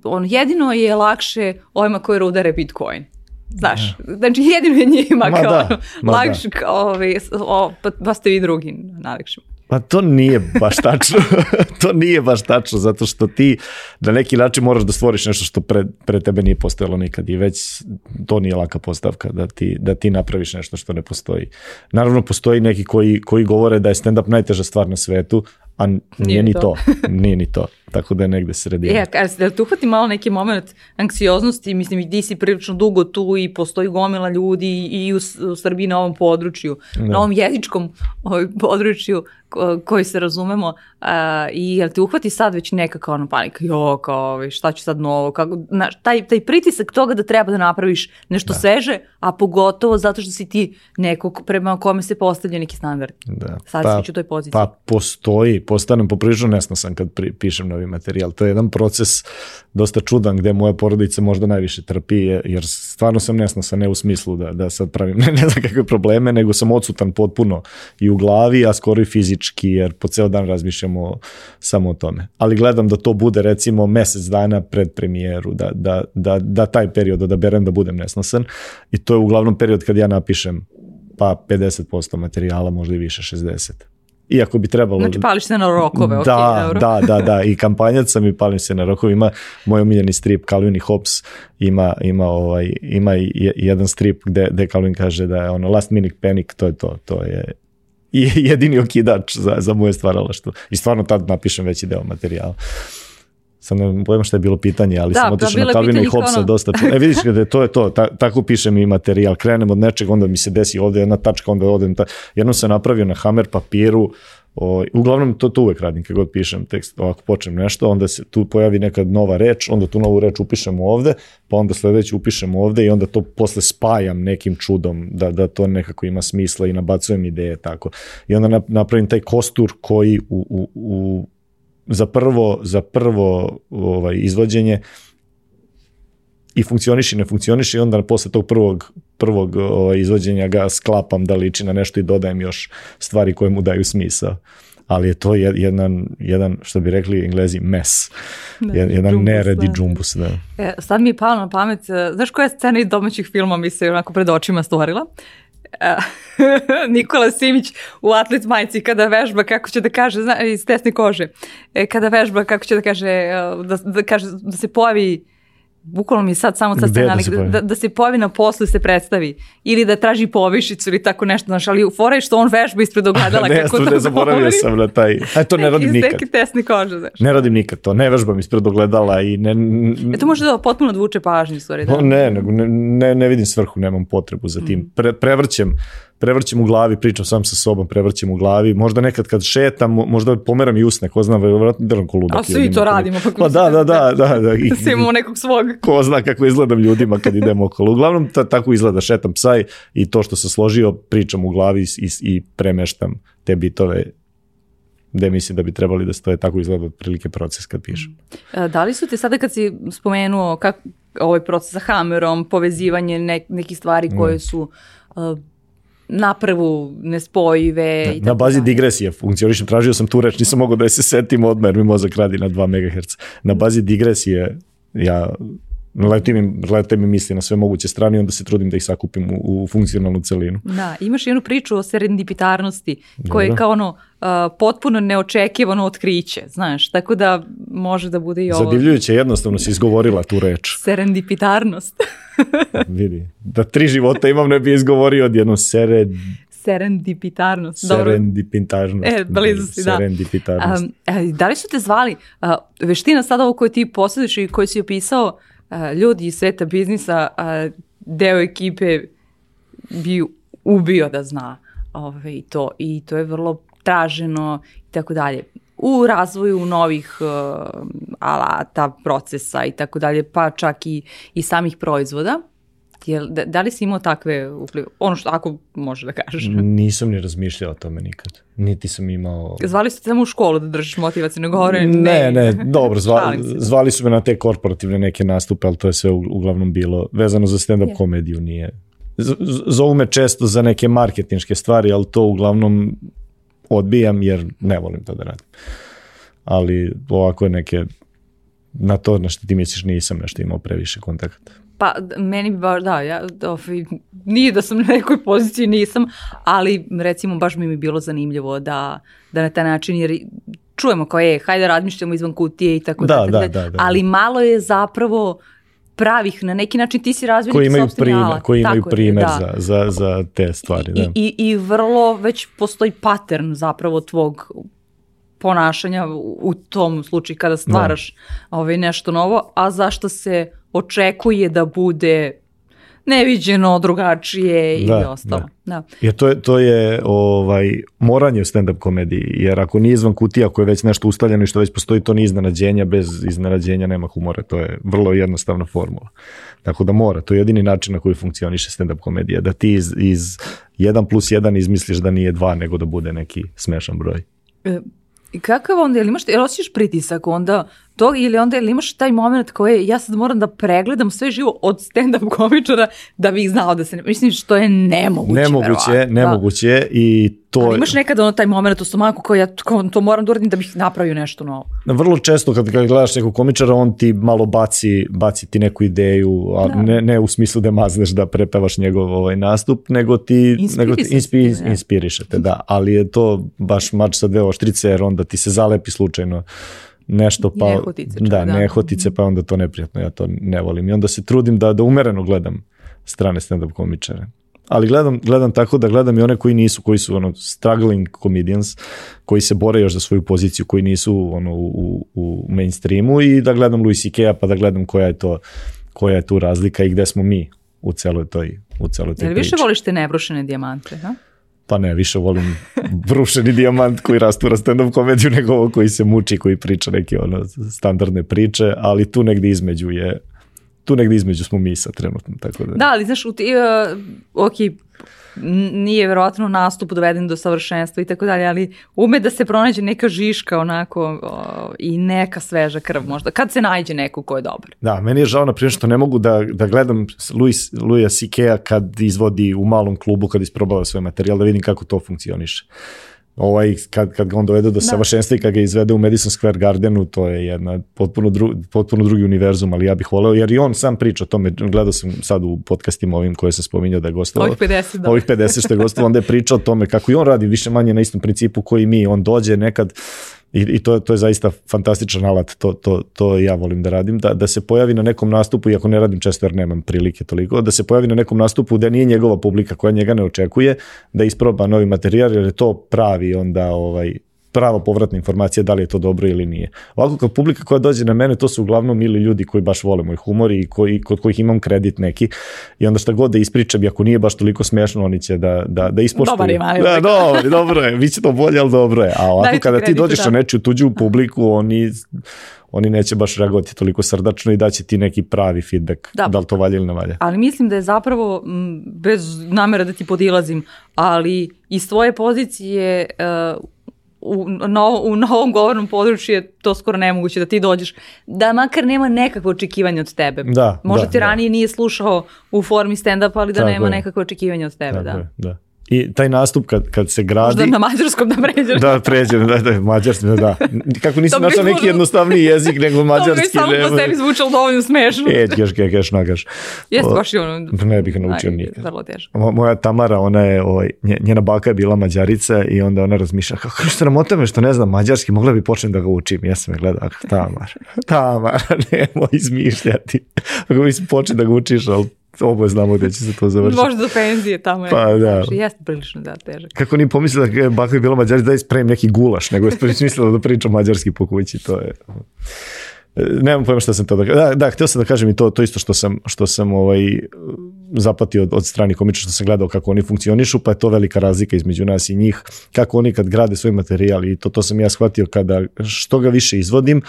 on jedino je lakše ovima koji rudare Bitcoin. Znaš, ja. znači jedino je njima ma kao da, lakše, da. kao, ovaj, o, pa, pa ste vi drugi navikši. Pa to nije baš tačno. to nije baš tačno, zato što ti na neki način moraš da stvoriš nešto što pre, pre tebe nije postojalo nikad i već to nije laka postavka da ti, da ti napraviš nešto što ne postoji. Naravno, postoji neki koji, koji govore da je stand-up najteža stvar na svetu, a nije, nije ni to. to. nije ni to. Tako da je negde sredina. E, a da tu uhvati malo neki moment anksioznosti, mislim i ti si prilično dugo tu i postoji gomila ljudi i u, u Srbiji na ovom području, da. na ovom jezičkom ovaj, području ko, koji se razumemo uh, i jel te uhvati sad već neka kao ono panika, jo, kao ovaj, šta ću sad novo, kako, na, taj, taj pritisak toga da treba da napraviš nešto da. sveže, a pogotovo zato što si ti neko prema kome se postavlja neki standard. Da. Sad pa, si u toj poziciji. Pa postoji, postanem poprilično nesnosan kad pri, pišem novi materijal. To je jedan proces dosta čudan gde moja porodica možda najviše trpi, jer stvarno sam nesnosan, ne u smislu da, da sad pravim ne, ne znam kakve probleme, nego sam odsutan potpuno i u glavi, a skoro i fizički, jer po ceo dan razmišljamo samo o tome. Ali gledam da to bude recimo mesec dana pred premijeru, da, da, da, da taj period odaberem da budem nesnosan i to je uglavnom period kad ja napišem pa 50% materijala, možda i više 60 iako bi trebalo... Znači pališ se na rokove, da, okay, dobro. Da, da, da, i kampanjac sam i palim se na rokove. Ima moj omiljeni strip, Calvin i Hobbes, ima, ima, ovaj, ima jedan strip gde, gde Calvin kaže da je ono last minute panic, to je to, to je jedini okidač za, za moje stvaralaštvo. I stvarno tad napišem veći deo materijala. Sam ne pojma šta je bilo pitanje, ali da, sam otišao na Calvin i Hobbesa ono... dosta. E vidiš kada to je to, ta, tako pišem i materijal. Krenem od nečeg, onda mi se desi ovde jedna tačka, onda odem. Ta... Jednom sam napravio na Hammer papiru, O, uglavnom to, to uvek radim kad god pišem tekst, ako počnem nešto, onda se tu pojavi neka nova reč, onda tu novu reč upišem ovde, pa onda sledeću upišem ovde i onda to posle spajam nekim čudom da, da to nekako ima smisla i nabacujem ideje tako. I onda napravim taj kostur koji u, u, u za prvo, za prvo ovaj, izvođenje i funkcioniše i ne funkcioniše i onda posle tog prvog, prvog ovaj, izvođenja ga sklapam da liči na nešto i dodajem još stvari koje mu daju smisao ali je to jedan, jedan što bi rekli englezi, mes. Da, jedan džumbus, neredi da. džumbus. Da. E, sad mi je palo na pamet, e, znaš koja scena iz domaćih filma mi se onako pred očima stvorila? Nikola Simić u atlet majici kada vežba kako će da kaže zna, iz tesne kože. E, kada vežba kako će da kaže e, da, da kaže da se pojavi bukvalno mi sad samo ta Gde da se da, da, da se pojavi na poslu se predstavi. Ili da traži povišicu ili tako nešto, znaš, ali fora je što on vežba ispred ogledala ne, kako to ne zaboravio govori. sam na taj. A to ne radim Neki- nikad. Neki tesni kože, znaš. Ne radim nikad to, ne vežbam ispred ogledala i ne... E to može da potpuno odvuče pažnju, stvari, da. No, ne, ne, ne, ne vidim svrhu, nemam potrebu za Mm. tim. Pre, prevrćem, prevrćem u glavi, pričam sam sa sobom, prevrćem u glavi. Možda nekad kad šetam, mo- možda pomeram i usne, ko zna, verovatno delam ko ludak. A svi to radimo. Pa, Pa da, da, da, da. da. I, Svi imamo nekog svog. ko zna kako izgledam ljudima kad idemo okolo. Uglavnom, ta, tako izgleda, šetam psaj i to što sam složio, pričam u glavi i, i premeštam te bitove gde mislim da bi trebali da stoje, tako izgleda otprilike proces kad pišem. E, Da li su te sada kad si spomenuo kak, ovaj proces sa Hammerom, povezivanje ne, nekih stvari Mm. koje su uh, napravu nespojive i Na bazi dalje. digresije funkcionišem, tražio sam tu reč, nisam mogao da je se setim odmah jer mi mozak radi na 2 MHz. Na bazi digresije ja letim mi, lete mi misli na sve moguće strane i onda se trudim da ih sakupim u, u funkcionalnu celinu. Da, imaš jednu priču o serendipitarnosti koja je kao ono uh, potpuno neočekivano otkriće, znaš, tako da može da bude i ovo. Zadivljujuće, jednostavno si izgovorila tu reč. Serendipitarnost. Vidi, da tri života imam ne bi izgovorio odjednom sere, Serendipitarnost. Dobro. serendipintarnost. E, blizu si, da. Serendipitarnost. Um, da li su te zvali, a, veština sada ovo koju ti posjediš i koju si opisao, ljudi iz sveta biznisa, deo ekipe bi ubio da zna ove, i to. I to je vrlo traženo i tako dalje. U razvoju novih uh, alata, procesa i tako dalje, pa čak i, i samih proizvoda. Jel, da, da li si imao takve uplive? Ono što ako može da kažeš. Nisam ni razmišljao o tome nikad. Niti sam imao... Zvali su te samo u školu da držiš motivacijne govore? Ne, ne, dobro, zva, zvali su me na te korporativne neke nastupe, ali to je sve uglavnom bilo vezano za stand-up Je. komediju, nije. Z- Zovu me često za neke marketinške stvari, ali to uglavnom odbijam jer ne volim to da radim. Ali ovako neke, na to na što ti misliš nisam nešto imao previše kontakata. Pa meni bi baš, da, ja, ovaj, nije da sam na nekoj poziciji, nisam, ali recimo baš mi bi bilo zanimljivo da, da na taj način, jer čujemo kao je, hajde razmišljamo izvan kutije i tako Da, dalje, da, da, da, da. ali malo je zapravo pravih, na neki način ti si razvio Koji imaju primer, alat. koji imaju Tako je, primer da. za, za, za te stvari. Da. I, i, I vrlo već postoji pattern zapravo tvog ponašanja u, u tom slučaju kada stvaraš ovaj, nešto novo, a zašto se očekuje da bude neviđeno, drugačije i Da, ostalo. Da. Jer to je, to je ovaj, moranje u stand-up komediji, jer ako nije izvan kutija, ako je već nešto ustaljeno i što već postoji, to nije iznenađenja, bez iznenađenja nema humora, to je vrlo jednostavna formula. Tako da mora, to je jedini način na koji funkcioniše stand-up komedija, da ti iz, iz 1 plus 1 izmisliš da nije 2, nego da bude neki smešan broj. E, kakav onda, jel imaš, jel osjećaš pritisak onda to, ili onda jel imaš taj moment koji ja sad moram da pregledam sve živo od stand-up komičara da bih znao da se, ne, mislim što je nemoguće. Nemoguće, verovatno. Da. nemoguće je i to Ali imaš nekada ono taj moment u stomaku koji ja to moram da uradim da bih napravio nešto novo. Vrlo često kad, kad gledaš nekog komičara, on ti malo baci, baci ti neku ideju, a Da. ne, ne u smislu da mazneš da prepevaš njegov ovaj nastup, nego ti, nego ti inspi, da. inspirišete, da. Ali je to baš mač sa dve oštrice, jer onda ti se zalepi slučajno nešto pa Nehotice čak, da, da. nehotice pa onda to neprijatno ja to ne volim i onda se trudim da da umereno gledam strane stand up komičare ali gledam, gledam tako da gledam i one koji nisu, koji su ono struggling comedians, koji se bore još za svoju poziciju, koji nisu ono u, u, mainstreamu i da gledam Louis C.K.-a pa da gledam koja je to koja je tu razlika i gde smo mi u celoj toj, u celoj toj Jel više voliš te nebrušene dijamante? Ha? Pa ne, više volim brušeni dijamant koji rastura stand-up komediju nego ovo koji se muči, koji priča neke ono standardne priče, ali tu negde između je tu negde između smo mi sad trenutno, tako da. Da, ali znaš, u ti, uh, ok, nije verovatno nastup doveden do savršenstva i tako dalje, ali ume da se pronađe neka žiška onako o, i neka sveža krv možda, kad se nađe neko ko je dobar. Da, meni je žao na primjer što ne mogu da, da gledam Louis, Louis C.K.-a kad izvodi u malom klubu, kad isprobava svoj materijal, da vidim kako to funkcioniše. Ovaj, kad, kad ga on dovede do savršenstva i kad ga izvede u Madison Square Gardenu, to je jedna potpuno, dru, potpuno drugi univerzum, ali ja bih voleo, jer i on sam priča o tome, gledao sam sad u podcastima ovim koje sam spominjao da je gostovao. Ovih 50, da. Ovih 50 što je gostovao, onda je pričao o tome kako i on radi više manje na istom principu koji mi, on dođe nekad I, i to, to je zaista fantastičan alat, to, to, to ja volim da radim, da, da se pojavi na nekom nastupu, iako ne radim često jer nemam prilike toliko, da se pojavi na nekom nastupu da nije njegova publika koja njega ne očekuje, da isproba novi materijal jer je to pravi onda ovaj prava povratna informacija da li je to dobro ili nije. Ovako kao publika koja dođe na mene, to su uglavnom ili ljudi koji baš vole moj humor i koji, kod kojih imam kredit neki i onda šta god da ispričam i ako nije baš toliko smešno, oni će da, da, da ispoštuju. Dobar ima, Da, dobro, dobro je, bit će to bolje, ali dobro je. A ovako kada ti dođeš da. na nečiju tuđu publiku, oni oni neće baš reagovati toliko srdačno i daće ti neki pravi feedback, Da. da li to valja ili ne valja. Ali mislim da je zapravo, m, bez namera da ti podilazim, ali iz tvoje pozicije uh, u, no, u novom govornom području je to skoro nemoguće da ti dođeš, da makar nema nekakve očekivanja od tebe. Da, Možda da, ti da. ranije nije slušao u formi stand-up, ali da Tako nema je. nekakve očekivanja od tebe. Tako Da. je, da. I taj nastup kad, kad se gradi... Možda na mađarskom da pređeš. Da, pređem, da, da, mađarski, da. Kako nisi To bi našao neki jednostavniji jezik nego To bi mađarski. samo po sebi zvučalo dovoljno smešno. E, keš, keš, keš, nagaš. Jeste baš i ono... Ne bih naučio aj, nikad. Vrlo teško. Mo- Moja Tamara, ona je, ovaj, nje- njena baka je bila mađarica i onda ona razmišlja, kako što nam tome što ne znam mađarski, mogla bi počnem da ga učim. Ja sam je gledao, "Ah, Tamar, Tamar, nemoj izmišljati. Ako bi se početi da ga učiš, ali oboje znamo da će se to završiti. Možda do penzije tamo je. Pa, da. Jeste prilično da težak. Kako ni pomislila da je baka bila mađarica, da je spremim neki gulaš, nego je smislila da pričam mađarski po kući, to je... E, Nemam pojma šta sam to da da, da, htio sam da kažem i to, to isto što sam, što sam ovaj, zapatio od, od strani komiča, što sam gledao kako oni funkcionišu, pa je to velika razlika između nas i njih, kako oni kad grade svoj materijal i to, to sam ja shvatio kada što ga više izvodim,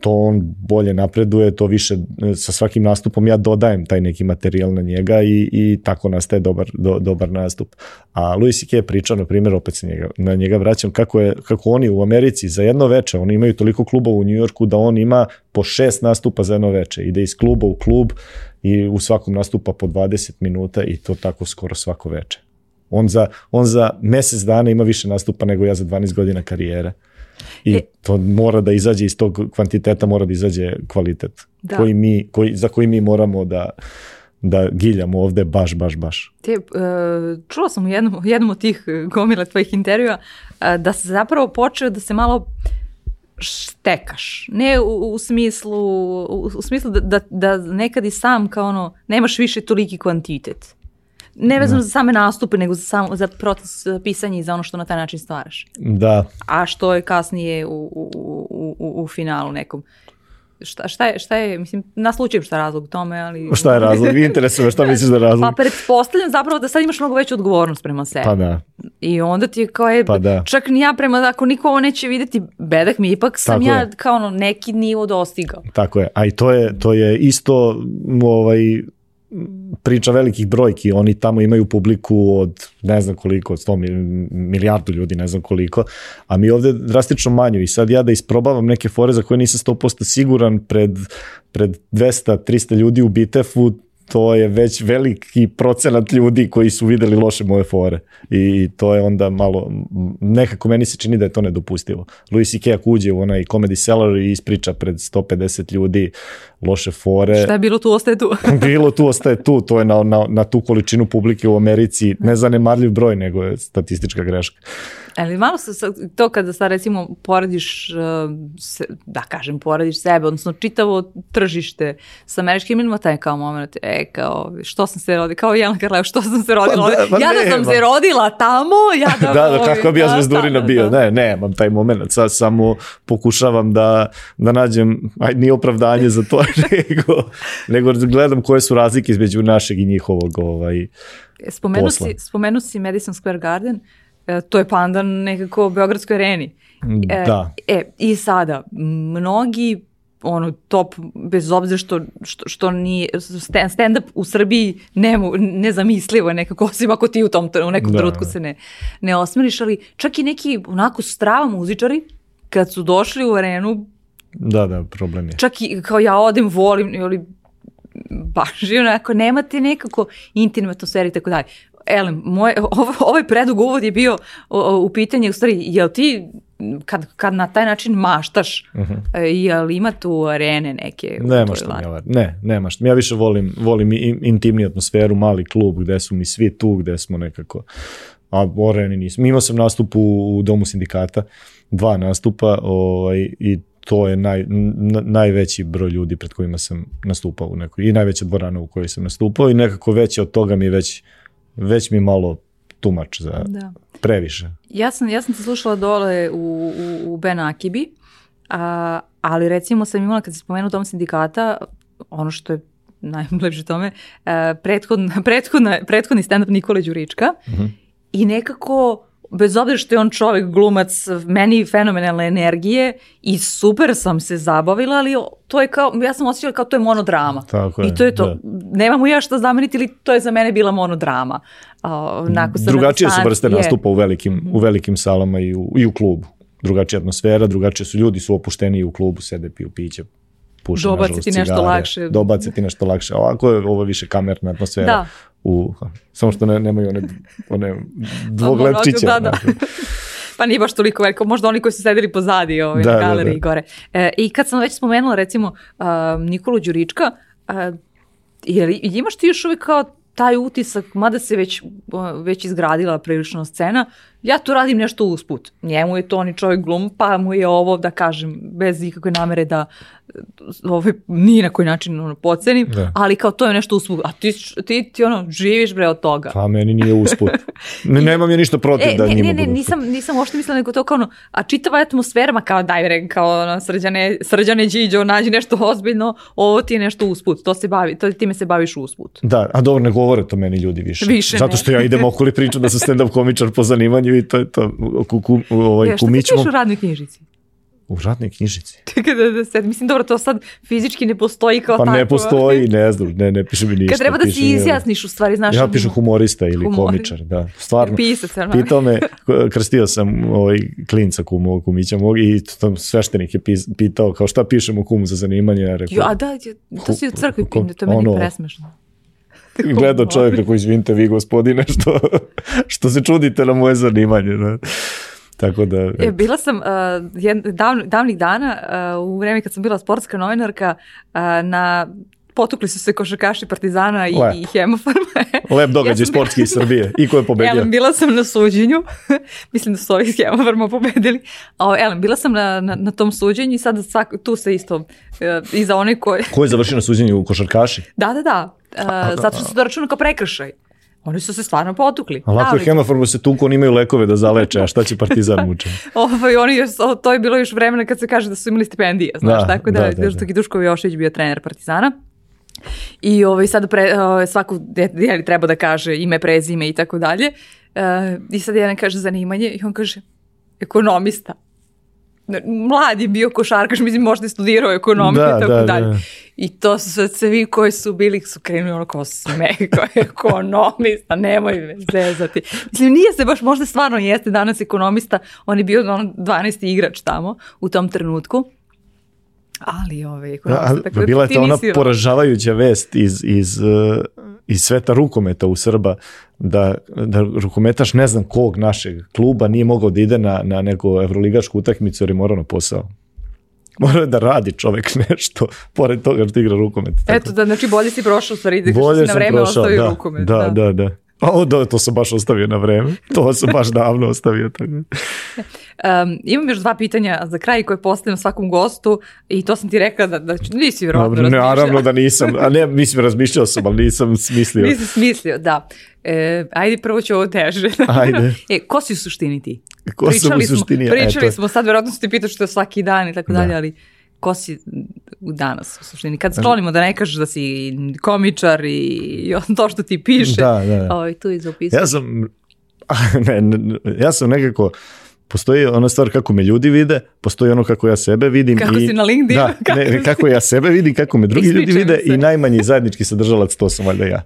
to on bolje napreduje, to više e, sa svakim nastupom ja dodajem taj neki materijal na njega i, i tako nastaje dobar, do, dobar nastup. A Louis C.K. je pričao, na primjer, opet se njega, na njega vraćam, kako, je, kako oni u Americi za jedno veče, oni imaju toliko klubova u Njujorku da on ima po šest nastupa za jedno veče. Ide iz kluba u klub i u svakom nastupa po 20 minuta i to tako skoro svako veče. On za, on za mesec dana ima više nastupa nego ja za 12 godina karijere. I E- to mora da izađe iz tog kvantiteta, mora da izađe kvalitet Da. koji mi, koji, za koji mi moramo da, da giljamo ovde baš, baš, baš. Te, e, čula sam u jednom, jednom od tih e, gomila tvojih intervjua e, da se zapravo počeo da se malo štekaš. Ne u, u smislu, u, u smislu da, da, da nekad i sam kao ono, nemaš više toliki kvantitet. Ne vezano za same nastupe, nego za, sam, za proces pisanja i za ono što na taj način stvaraš. Da, A što je kasnije u, u, u, u, u finalu nekom. Šta, šta, je, šta je, mislim, naslučujem šta je razlog tome, ali... šta je razlog? Interesuje me šta misliš da je razlog? Pa pretpostavljam zapravo da sad imaš mnogo veću odgovornost prema sebi. Pa da, I onda ti je kao je, Pa da. čak ni ja prema, ako niko ovo neće vidjeti, bedak mi ipak sam Tako ja je. kao ono neki nivo dostigao. tako je. A i to je, to je isto ovaj, priča velikih brojki. Oni tamo imaju publiku od ne znam koliko, od 100 mil- milijardu ljudi, ne znam koliko, a mi ovde drastično manju. I sad ja da isprobavam neke fore za koje nisam 100% siguran pred, pred 200-300 ljudi u Bitefu, to je već veliki procenat ljudi koji su videli loše moje fore. I to je onda malo, nekako meni se čini da je to nedopustivo. Louis C.K. ako uđe u onaj comedy cellar i ispriča pred 150 ljudi loše fore, Šta je bilo tu, ostaje tu. bilo tu ostaje tu, to je na, na, na tu količinu publike u Americi nezanemarljiv broj, nego je statistička greška. Ali malo se to kada sad recimo porediš, uh, da kažem, porediš sebe, odnosno čitavo tržište sa američkim ima taj kao moment, e, kao, što sam se rodila, kao Jelena Karleva, što sam se rodila Pa da, pa ja da sam se rodila tamo, ja da... Da, da, kako bi ja zvezdurina da, bio. da. Ne, ne, imam taj moment. Sad samo pokušavam da, da nađem, aj, nije opravdanje za to, nego, nego gledam koje su razlike između našeg i njihovog ovaj, Spomenu posla. si, spomenu si Madison Square Garden, e, to je pandan nekako Beogradskoj areni. E, da. E, i sada, mnogi ono top, bez obzira što, što, što nije, stand- stand-up u Srbiji nemu, nezamislivo je nekako, osim ako ti u tom u nekom Da. trenutku se ne, ne osmeliš, ali čak i neki onako strava muzičari, kad su došli u arenu, Da, da, problem je. čak i kao ja odem, volim, ili baš i onako, nemate nekako intimne atmosfere i tako dalje. Elem, moj, ov- ovaj predug uvod je bio o, o, u pitanje, u stvari, jel ti kad, kad na taj način maštaš, e, jel ima tu arene neke? u Nema toj što lani? mi ovaj- Ne, nema što. Ja više volim, volim intimniju atmosferu, mali klub gde su mi svi tu, gde smo nekako a orejani nisam. Imao sam nastup u, u Domu sindikata, dva nastupa ovaj, i to je naj, najveći broj ljudi pred kojima sam nastupao u nekoj, i najveća dvorana u kojoj sam nastupao i nekako veće od toga mi je već, već mi malo tumač za Da. previše. Ja sam, ja sam te slušala dole u, u, u Ben Akibi, a, ali recimo sam imala, kad se spomenuo dom sindikata, ono što je najlepše tome, a, prethodna, prethodna, prethodni stand-up Nikole Đurička Mhm. i nekako bez obzira što je on čovjek, glumac, meni fenomenalne energije i super sam se zabavila, ali to je kao, ja sam osjećala kao to je monodrama. Tako je, I to je to. da. Nema mu ja šta zameniti, ili to je za mene bila monodrama. Na Drugačije su vrste je. nastupa u velikim, u velikim salama i u, i u klubu. Drugačija atmosfera, drugačije su ljudi, su opušteni u klubu, sede, piju piće, puše, nažalost, ti nešto cigare. lakše. Dobace ti nešto lakše. Ovako je ovo više kamerna atmosfera. Da. U, samo što ne, nemaju one, one dvoglepčiće. Da, da. pa nije baš toliko veliko, možda oni koji su sedeli pozadi ovaj, Da, na da, galeriji da. gore. E, I kad sam već spomenula recimo uh, Nikolu Đurička, uh, je imaš ti još uvijek kao taj utisak, mada se već, uh, već izgradila prilično scena, ja tu radim nešto usput. Njemu je to on je čovjek glum, pa mu je ovo, da kažem, bez ikakve namere da ovaj, ni na koji način ono, pocenim, Da. ali kao to je nešto usput. A ti, ti, ti ono, živiš bre od toga. Pa meni nije usput. Ne, nemam ja ništa protiv E, da ne, njima ne, ne, budu nisam, nisam uopšte mislila nego to kao ono, a čitava atmosfera, ma kao daj bre, kao ono, srđane, srđane Điđo, nađi nešto ozbiljno, ovo ti je nešto usput, to se bavi, to time se baviš usput. Da, a dobro, ne govore to meni ljudi više. Više Zato što ja idem okoli pričam da sam stand-up komičar po zanimanju i to je to. Ku, ku, ovaj, Ja, što ti kumić piš mog- u radnoj knjižici? U radnoj knjižici. Kada da se, mislim, dobro, to sad fizički ne postoji kao Pa tako. ne postoji, ne znam, ne, ne piše mi ništa. Kad treba da mi, izjasniš, u stvari, znaš... Ja pišem humorista ili Humori- komičar, da. Stvarno. Pisac, ono. Pitao me, krstio sam ovaj klinca kumu, kumića mog i tam sveštenik je pis, pitao kao šta pišem u kumu za zanimanje. Ja rekao, Jo, a da, ja- to si u crkvi pinde, to je meni ono- presmešno. gledao čovjek rekao, izvinite vi gospodine što, što se čudite na moje zanimanje. Da. Tako da, E, bila sam uh, jed, davn, davnih dana, uh, u vreme kad sam bila sportska novinarka, uh, na potukli su se košarkaši Partizana i, Lep. i Hemofarma. lep događaj Ja sportski iz Srbije. I ko je pobedio? Elem, bila sam na suđenju, mislim da su ovi iz Hemofarma pobedili, a Elem, bila sam na, na, na tom suđenju i sad svak, tu se isto, uh, iza one koje, Ko je završio na suđenju u košarkaši? da, da, da, uh, zato što se to računa kao prekršaj. Oni su se stvarno potukli. A lako je Hemofarmu se tuku, oni imaju lekove da zaleče, a šta će Partizan muče? Ovaj, oni još, to je bilo još vremena kad se kaže da su imali stipendije, znaš, Da, tako da, da, da, da, da. Duško Jošić bio trener Partizana. I ovaj, sad pre, ovaj, svako je, je li treba da kaže ime, prezime i tako dalje. E, I sad jedan kaže zanimanje i on kaže ekonomista. Mlad je bio košarkaš, mislim možda je studirao ekonomiju Da, i tako da, dalje. da. I to su sad svi koji su bili, su krenuli ono kao smeh, kao ekonomista, nemoj me zezati. Mislim, nije se baš, možda stvarno jeste danas ekonomista, on je bio ono 12. igrač tamo u tom trenutku. Ali ove, Da, a tako da bila je to ona nisi- poražavajuća vest iz, iz, uh, iz sveta rukometa u Srba, da, da rukometaš ne znam kog našeg kluba nije mogao da ide na, na neku evroligašku utakmicu jer je morao na posao. Morao je da radi čovek nešto, pored toga što igra rukomet. Tako Eto, da, znači bolje si prošao stvari, da Bolje si na vreme prošao, ostavio da, rukomet. Da, da, da. A o, da, to sam baš ostavio na vreme. To sam baš davno ostavio. Tako. Um, imam još dva pitanja za kraj koje postavljam svakom gostu i to sam ti rekla da, da nisi vjerovatno Dobro, ne, naravno da nisam. A ne, mislim, razmišljao sam, ali nisam smislio. Nisi smislio, da. E, ajde, prvo ću ovo teže. Ajde. E, ko si u suštini ti? Ko sam u suštini? Smo, pričali Eto. smo, sad verovatno se ti pitaš što je svaki dan i tako Da. dalje, ali ko si danas u suštini? Kad sklonimo da ne kažeš da si komičar i, to što ti piše, Da, da, da. ovaj, tu izopisao. Ja sam, ne, ne, ja sam nekako, postoji ona stvar kako me ljudi vide, postoji ono kako ja sebe vidim. Kako i, si na LinkedInu, Da, kako ne, kako ja sebe vidim, kako me drugi ljudi vide se. i najmanji zajednički sadržalac, to sam valjda ja.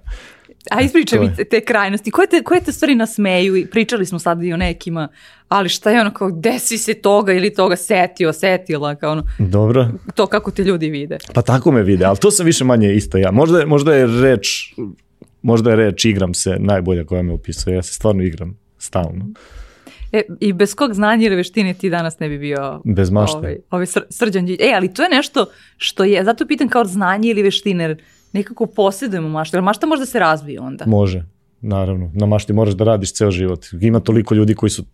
A ispričaj mi te, krajnosti. Koje te, koje te stvari nasmeju? I pričali smo sad i o nekima, ali šta je ono kao, gde si se toga ili toga setio, setila, kao ono, Dobro, to kako te ljudi vide. pa tako me vide, ali to sam više manje isto ja. Možda, možda je reč, možda je reč igram se najbolja koja me opisuje, ja se stvarno igram stalno. E, I bez kog znanja ili veštine ti danas ne bi bio Bez mašte. ovaj, ovaj sr, srđan. E, ali to je nešto što je, zato pitam kao znanje ili veštine, jer nekako posjedujemo maštu, jer mašta možda se razvije onda. Može. naravno. Na mašti moraš da radiš ceo život. Ima toliko ljudi koji su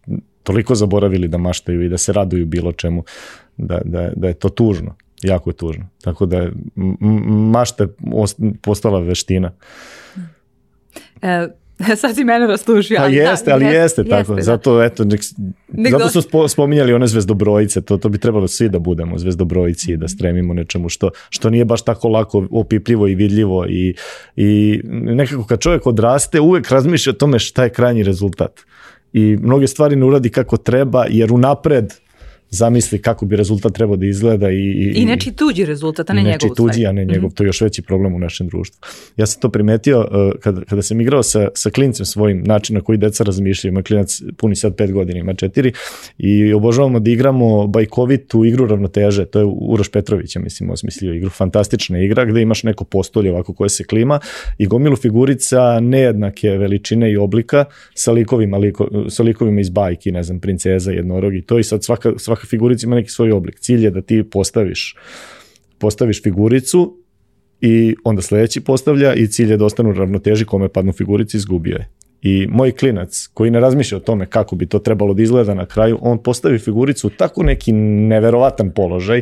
toliko zaboravili da maštaju i da se raduju bilo čemu, da, da, da je to tužno. Jako je tužno. Tako da je mašta postala veština. E, Sad si mene rastužio. Pa jeste, da, ali jeste, jeste tako. Jeste, da. zato, eto, nek, nek zato smo spo, spominjali one zvezdobrojice, to, to bi trebalo svi da budemo zvezdobrojici i da stremimo nečemu što, što nije baš tako lako opipljivo i vidljivo i, i nekako kad čovjek odraste uvek razmišlja o tome šta je krajnji rezultat. I mnoge stvari ne uradi kako treba jer unapred zamisli kako bi rezultat trebao da izgleda i... I, I neči tuđi rezultat, a ne njegov. Neči tuđi, a ne njegov, mm -hmm. to je još veći problem u našem društvu. Ja sam to primetio uh, kada, kada sam igrao sa, sa klincem svojim, način na koji deca razmišljaju, ima klinac puni sad pet godina, ima četiri, i obožavamo da igramo bajkovitu igru ravnoteže, to je Uroš Petrović, ja mislim, osmislio igru, fantastična igra gde imaš neko postolje ovako koje se klima i gomilu figurica nejednake veličine i oblika sa likovima, liko, sa likovima iz bajki, ne znam, princeza, jednorog i to i sad svaka, svaka svaka figurica ima neki svoj oblik. Cilj je da ti postaviš, postaviš figuricu i onda sledeći postavlja i cilj je da ostanu ravnoteži kome padnu figurici izgubio je. I moj klinac koji ne razmišlja o tome kako bi to trebalo da izgleda na kraju, on postavi figuricu u tako neki neverovatan položaj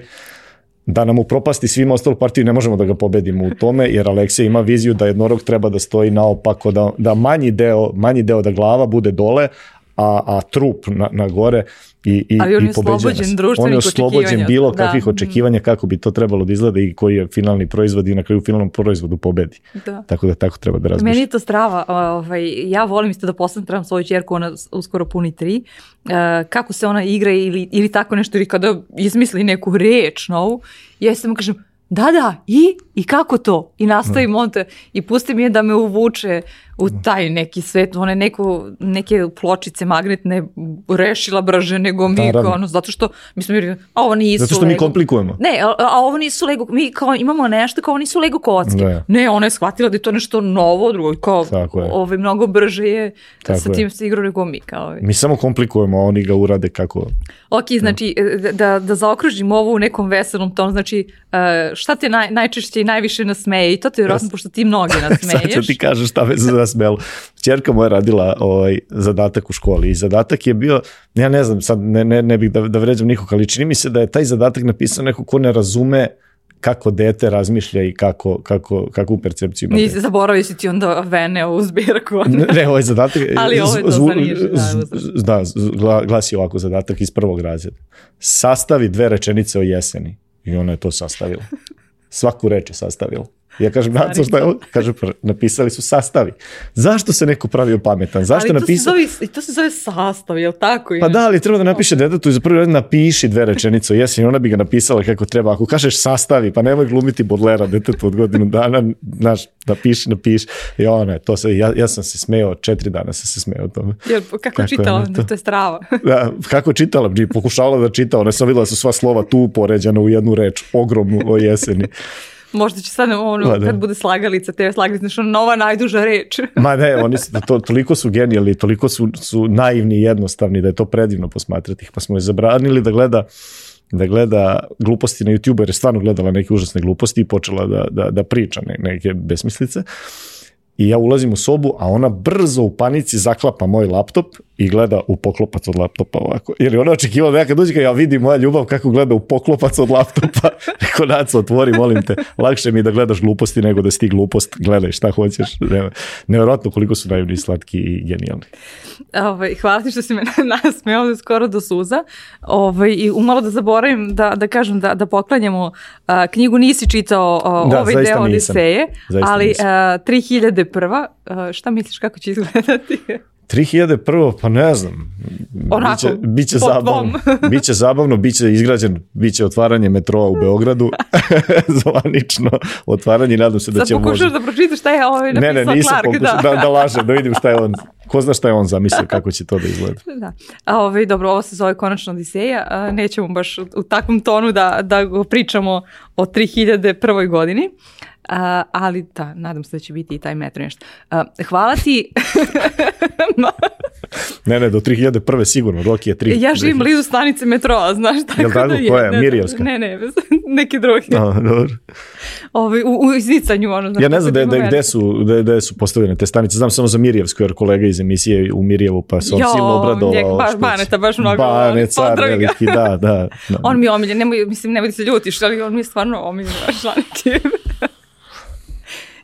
da nam upropasti svima ostalu partiju ne možemo da ga pobedimo u tome, jer Aleksija ima viziju da jednorog treba da stoji naopako, da, da manji, deo, manji deo da glava bude dole, a, a trup na, na gore i, i, Ali on je oslobođen društvenih On je oslobođen bilo da. kakvih očekivanja kako bi to trebalo da izgleda i koji je finalni proizvod i na kraju finalnom proizvodu pobedi. Da. Tako da tako treba da razmišljati. Meni je to strava. Ovaj, ja volim isto da posmatram svoju čerku, ona uskoro puni tri. Uh, kako se ona igra ili, ili tako nešto, ili kada izmisli neku reč novu, ja samo kažem, da, da, i, i kako to? I nastavim on te, i pusti mi je da me uvuče u taj neki svet, one neko, neke pločice magnetne rešila brže nego mi, Naravno. ono, zato što mi smo a ovo nisu Zato što Lego. mi komplikujemo. Ne, a, a ovo nisu Lego, mi kao imamo nešto kao nisu Lego kocke. Ne, ne ona je shvatila da je to nešto novo, drugo, kao ovaj, mnogo brže je Tako sa tim se igrao nego mi. Kao. Mi samo komplikujemo, a oni ga urade kako... Ok, znači, e, da, da zaokružim ovo u nekom veselom tonu, znači, e, šta te naj, najčešće i najviše nasmeje i to te vjerojatno, pošto ti mnogi nasmeješ. Sad ću ti kažeš šta veze za smelu. Čerka moja radila ovaj, zadatak u školi i zadatak je bio, ja ne znam, sad ne, ne, ne bih da, da vređam nikog, ali čini mi se da je taj zadatak napisan neko ko ne razume kako dete razmišlja i kako, kako, kakvu percepciju ima. Nisi zaboravio si ti onda vene u zbirku. ne, ne, ovaj zadatak... Ali ovo je to. Da, da, glasi ovako zadatak iz prvog razreda. Sastavi dve rečenice o jeseni. I ona je to sastavila. Svaku reč je sastavila. Ja kažem, Naco, šta je ovo? Kaže, napisali su sastavi. Zašto se neko pravio pametan? Zašto ali to napisao... Se zove, to se zove sastav, je li tako? Pa da, ali treba da napiše detetu i za prvi red napiši dve rečenice. Jesi, ona bi ga napisala kako treba. Ako kažeš sastavi, pa nemoj glumiti Bodlera detetu od godinu dana, znaš, napiši, napiši. I ona, to se, ja, ja sam se smeo, četiri dana sam se smeo tome. Jel, kako, kako čitala, je to? to je strava. da, kako čitala, bi pokušavala da čita, ona sam videla da su sva slova tu poređana u jednu reč, ogromnu o jeseni. Možda će sad ono, Ma, da. kad bude slagalica, te slagalica, znači nova najduža reč. Ma ne, oni su, to, toliko su genijalni, toliko su, su naivni i jednostavni da je to predivno posmatrati ih. Pa smo je zabranili da gleda da gleda gluposti na YouTube, jer je stvarno gledala neke užasne gluposti i počela da, da, da priča neke besmislice. I ja ulazim u sobu, a ona brzo u panici zaklapa moj laptop i gleda u poklopac od laptopa ovako. Je ona očekivala da ja kad uđe, ja vidim moja ljubav kako gleda u poklopac od laptopa. Rekao, Naco, otvori, molim te. Lakše mi da gledaš gluposti nego da si ti glupost. Gledaj šta hoćeš. Nevjerojatno koliko su naivni, slatki i genijalni. Ovaj, hvala ti što si me nasmeo skoro do suza. Ovaj, I umalo da zaboravim da, da kažem da, da poklanjamo a, knjigu nisi čitao a, da, ovaj deo Odiseje, ali a, 3001. A, šta misliš kako će izgledati? 3000 prvo, pa ne znam. Onako, biće, biće zabavno. biće zabavno, biće izgrađen, biće otvaranje metroa u Beogradu. Zvanično otvaranje, nadam se da Sad će možda. Sad pokušaš da pročitaš šta je ovaj napisao Ne, ne, nisam Clark, pokušao, da. da, da lažem, da vidim šta je on, ko zna šta je on zamislio, kako će to da izgleda. Da. A ovaj, dobro, ovo se zove konačno Odiseja, a, nećemo baš u takvom tonu da, da pričamo o 3001. godini. Uh, ali da, nadam se da će biti i taj metro nešto. Uh, hvala ti. ne, ne, do 3001. sigurno, Roki je 3. Ja živim blizu stanice metroa, znaš, tako Jel tako, da je. koja je, Mirjevska? Ne, ne, neke druge. A, dobro. ovaj, u, u iznicanju. Ono, znači, Ja ne znam da, da, gde, su, da, da su postavljene te stanice. Znam samo za Mirjevsku, jer kolega iz emisije u Mirjevu, pa se on Jo, silno obradovao. njeg baš Baneta, baš mnogo Bane, car ga. veliki, da, da. da. On mi je omiljen, nemoj, mislim, nemoj da se ljutiš, ali on mi je stvarno omiljen, baš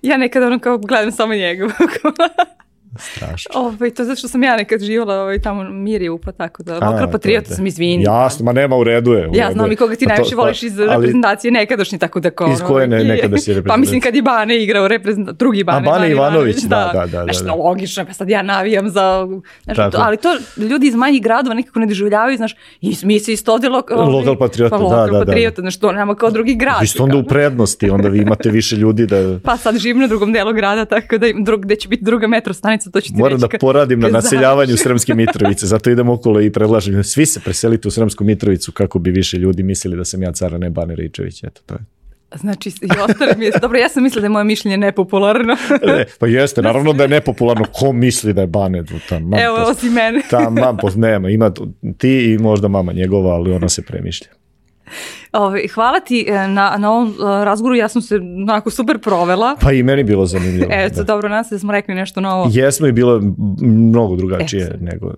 ja nekad ono kao gledam samo njega. Strašno. ovaj, to zato što sam ja nekad živala ovaj, tamo Mirjevu, pa tako da. A, Lokal patriota sam, izvini. Jasno, ma nema, u redu je. u Ja znam i koga ti Pa najviše pa- voliš iz ali- reprezentacije nekadašnje, tako da kao... Iz koje ne- ono, nekadašnje Pa mislim reprezentacije? kad je Bane igrao reprezent, drugi Bane. Bane Ivanović, da, da, da, da, Znaš, da. logično, pa sad ja navijam za... Znaš, to, ali to ljudi iz manjih gradova nekako ne doživljavaju, znaš, i mi se isto ovdje lok, ovaj, Lokal patriota, pa, da, lokal da, da. patriota, znaš, to nema kao drugi grad. Vi ste onda u prednosti, onda vi imate više ljudi da... Pa sad živim na drugom delu grada, tako da drug, gde će biti druga metro stanica, to ću ti Moram reći. da poradim na naseljavanju. Sremske Mitrovice, zato idem okolo i predlažem svi se preselite u Sremsku Mitrovicu kako bi više ljudi mislili da sam ja car, a ne Bane Ričević, eto to je. Znači, i ostali mi je, dobro, ja sam mislila da je moje mišljenje nepopularno. E, pa jeste, naravno da je nepopularno, ko misli da je Bane tam, mam, Evo, osim mene. tam, mam, post- nema, ima ti i možda mama njegova, ali ona se premišlja. Ove, hvala ti e, na, na ovom e, razgovoru, ja sam se onako super provela. Pa i meni bilo zanimljivo. Eto, da. dobro, nas da smo rekli nešto novo. Jesmo i bilo m- mnogo drugačije Eto. nego...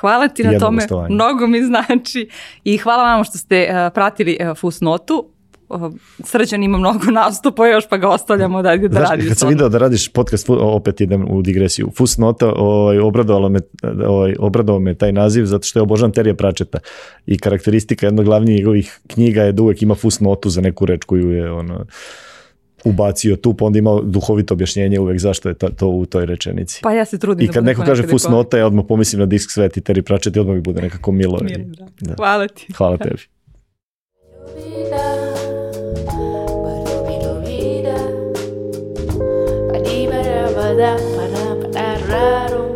Hvala ti na tome, gostovanje. mnogo mi znači. I hvala vam što ste e, pratili Fusnotu. O, Srđan ima mnogo nastupa još, pa ga ostavljamo da ide da Znaš, radi. kad sam video da radiš podcast, opet idem u digresiju. Fusnota, ovaj, obradovalo me, ovaj, obradovao me taj naziv zato što je obožavam Terija Pračeta i karakteristika jednog glavnijih njegovih knjiga je da uvek ima fusnotu za neku reč koju je ono, ubacio tu, pa onda ima duhovito objašnjenje uvek zašto je ta, to u toj rečenici. Pa ja se trudim I da kad budem neko kaže i fusnota, ja odmah pomislim na disk svet i Terry Pratchett i odmah mi bude nekako milo. Mirno, da. da. Hvala ti. Hvala tebi. para, para, para, raro.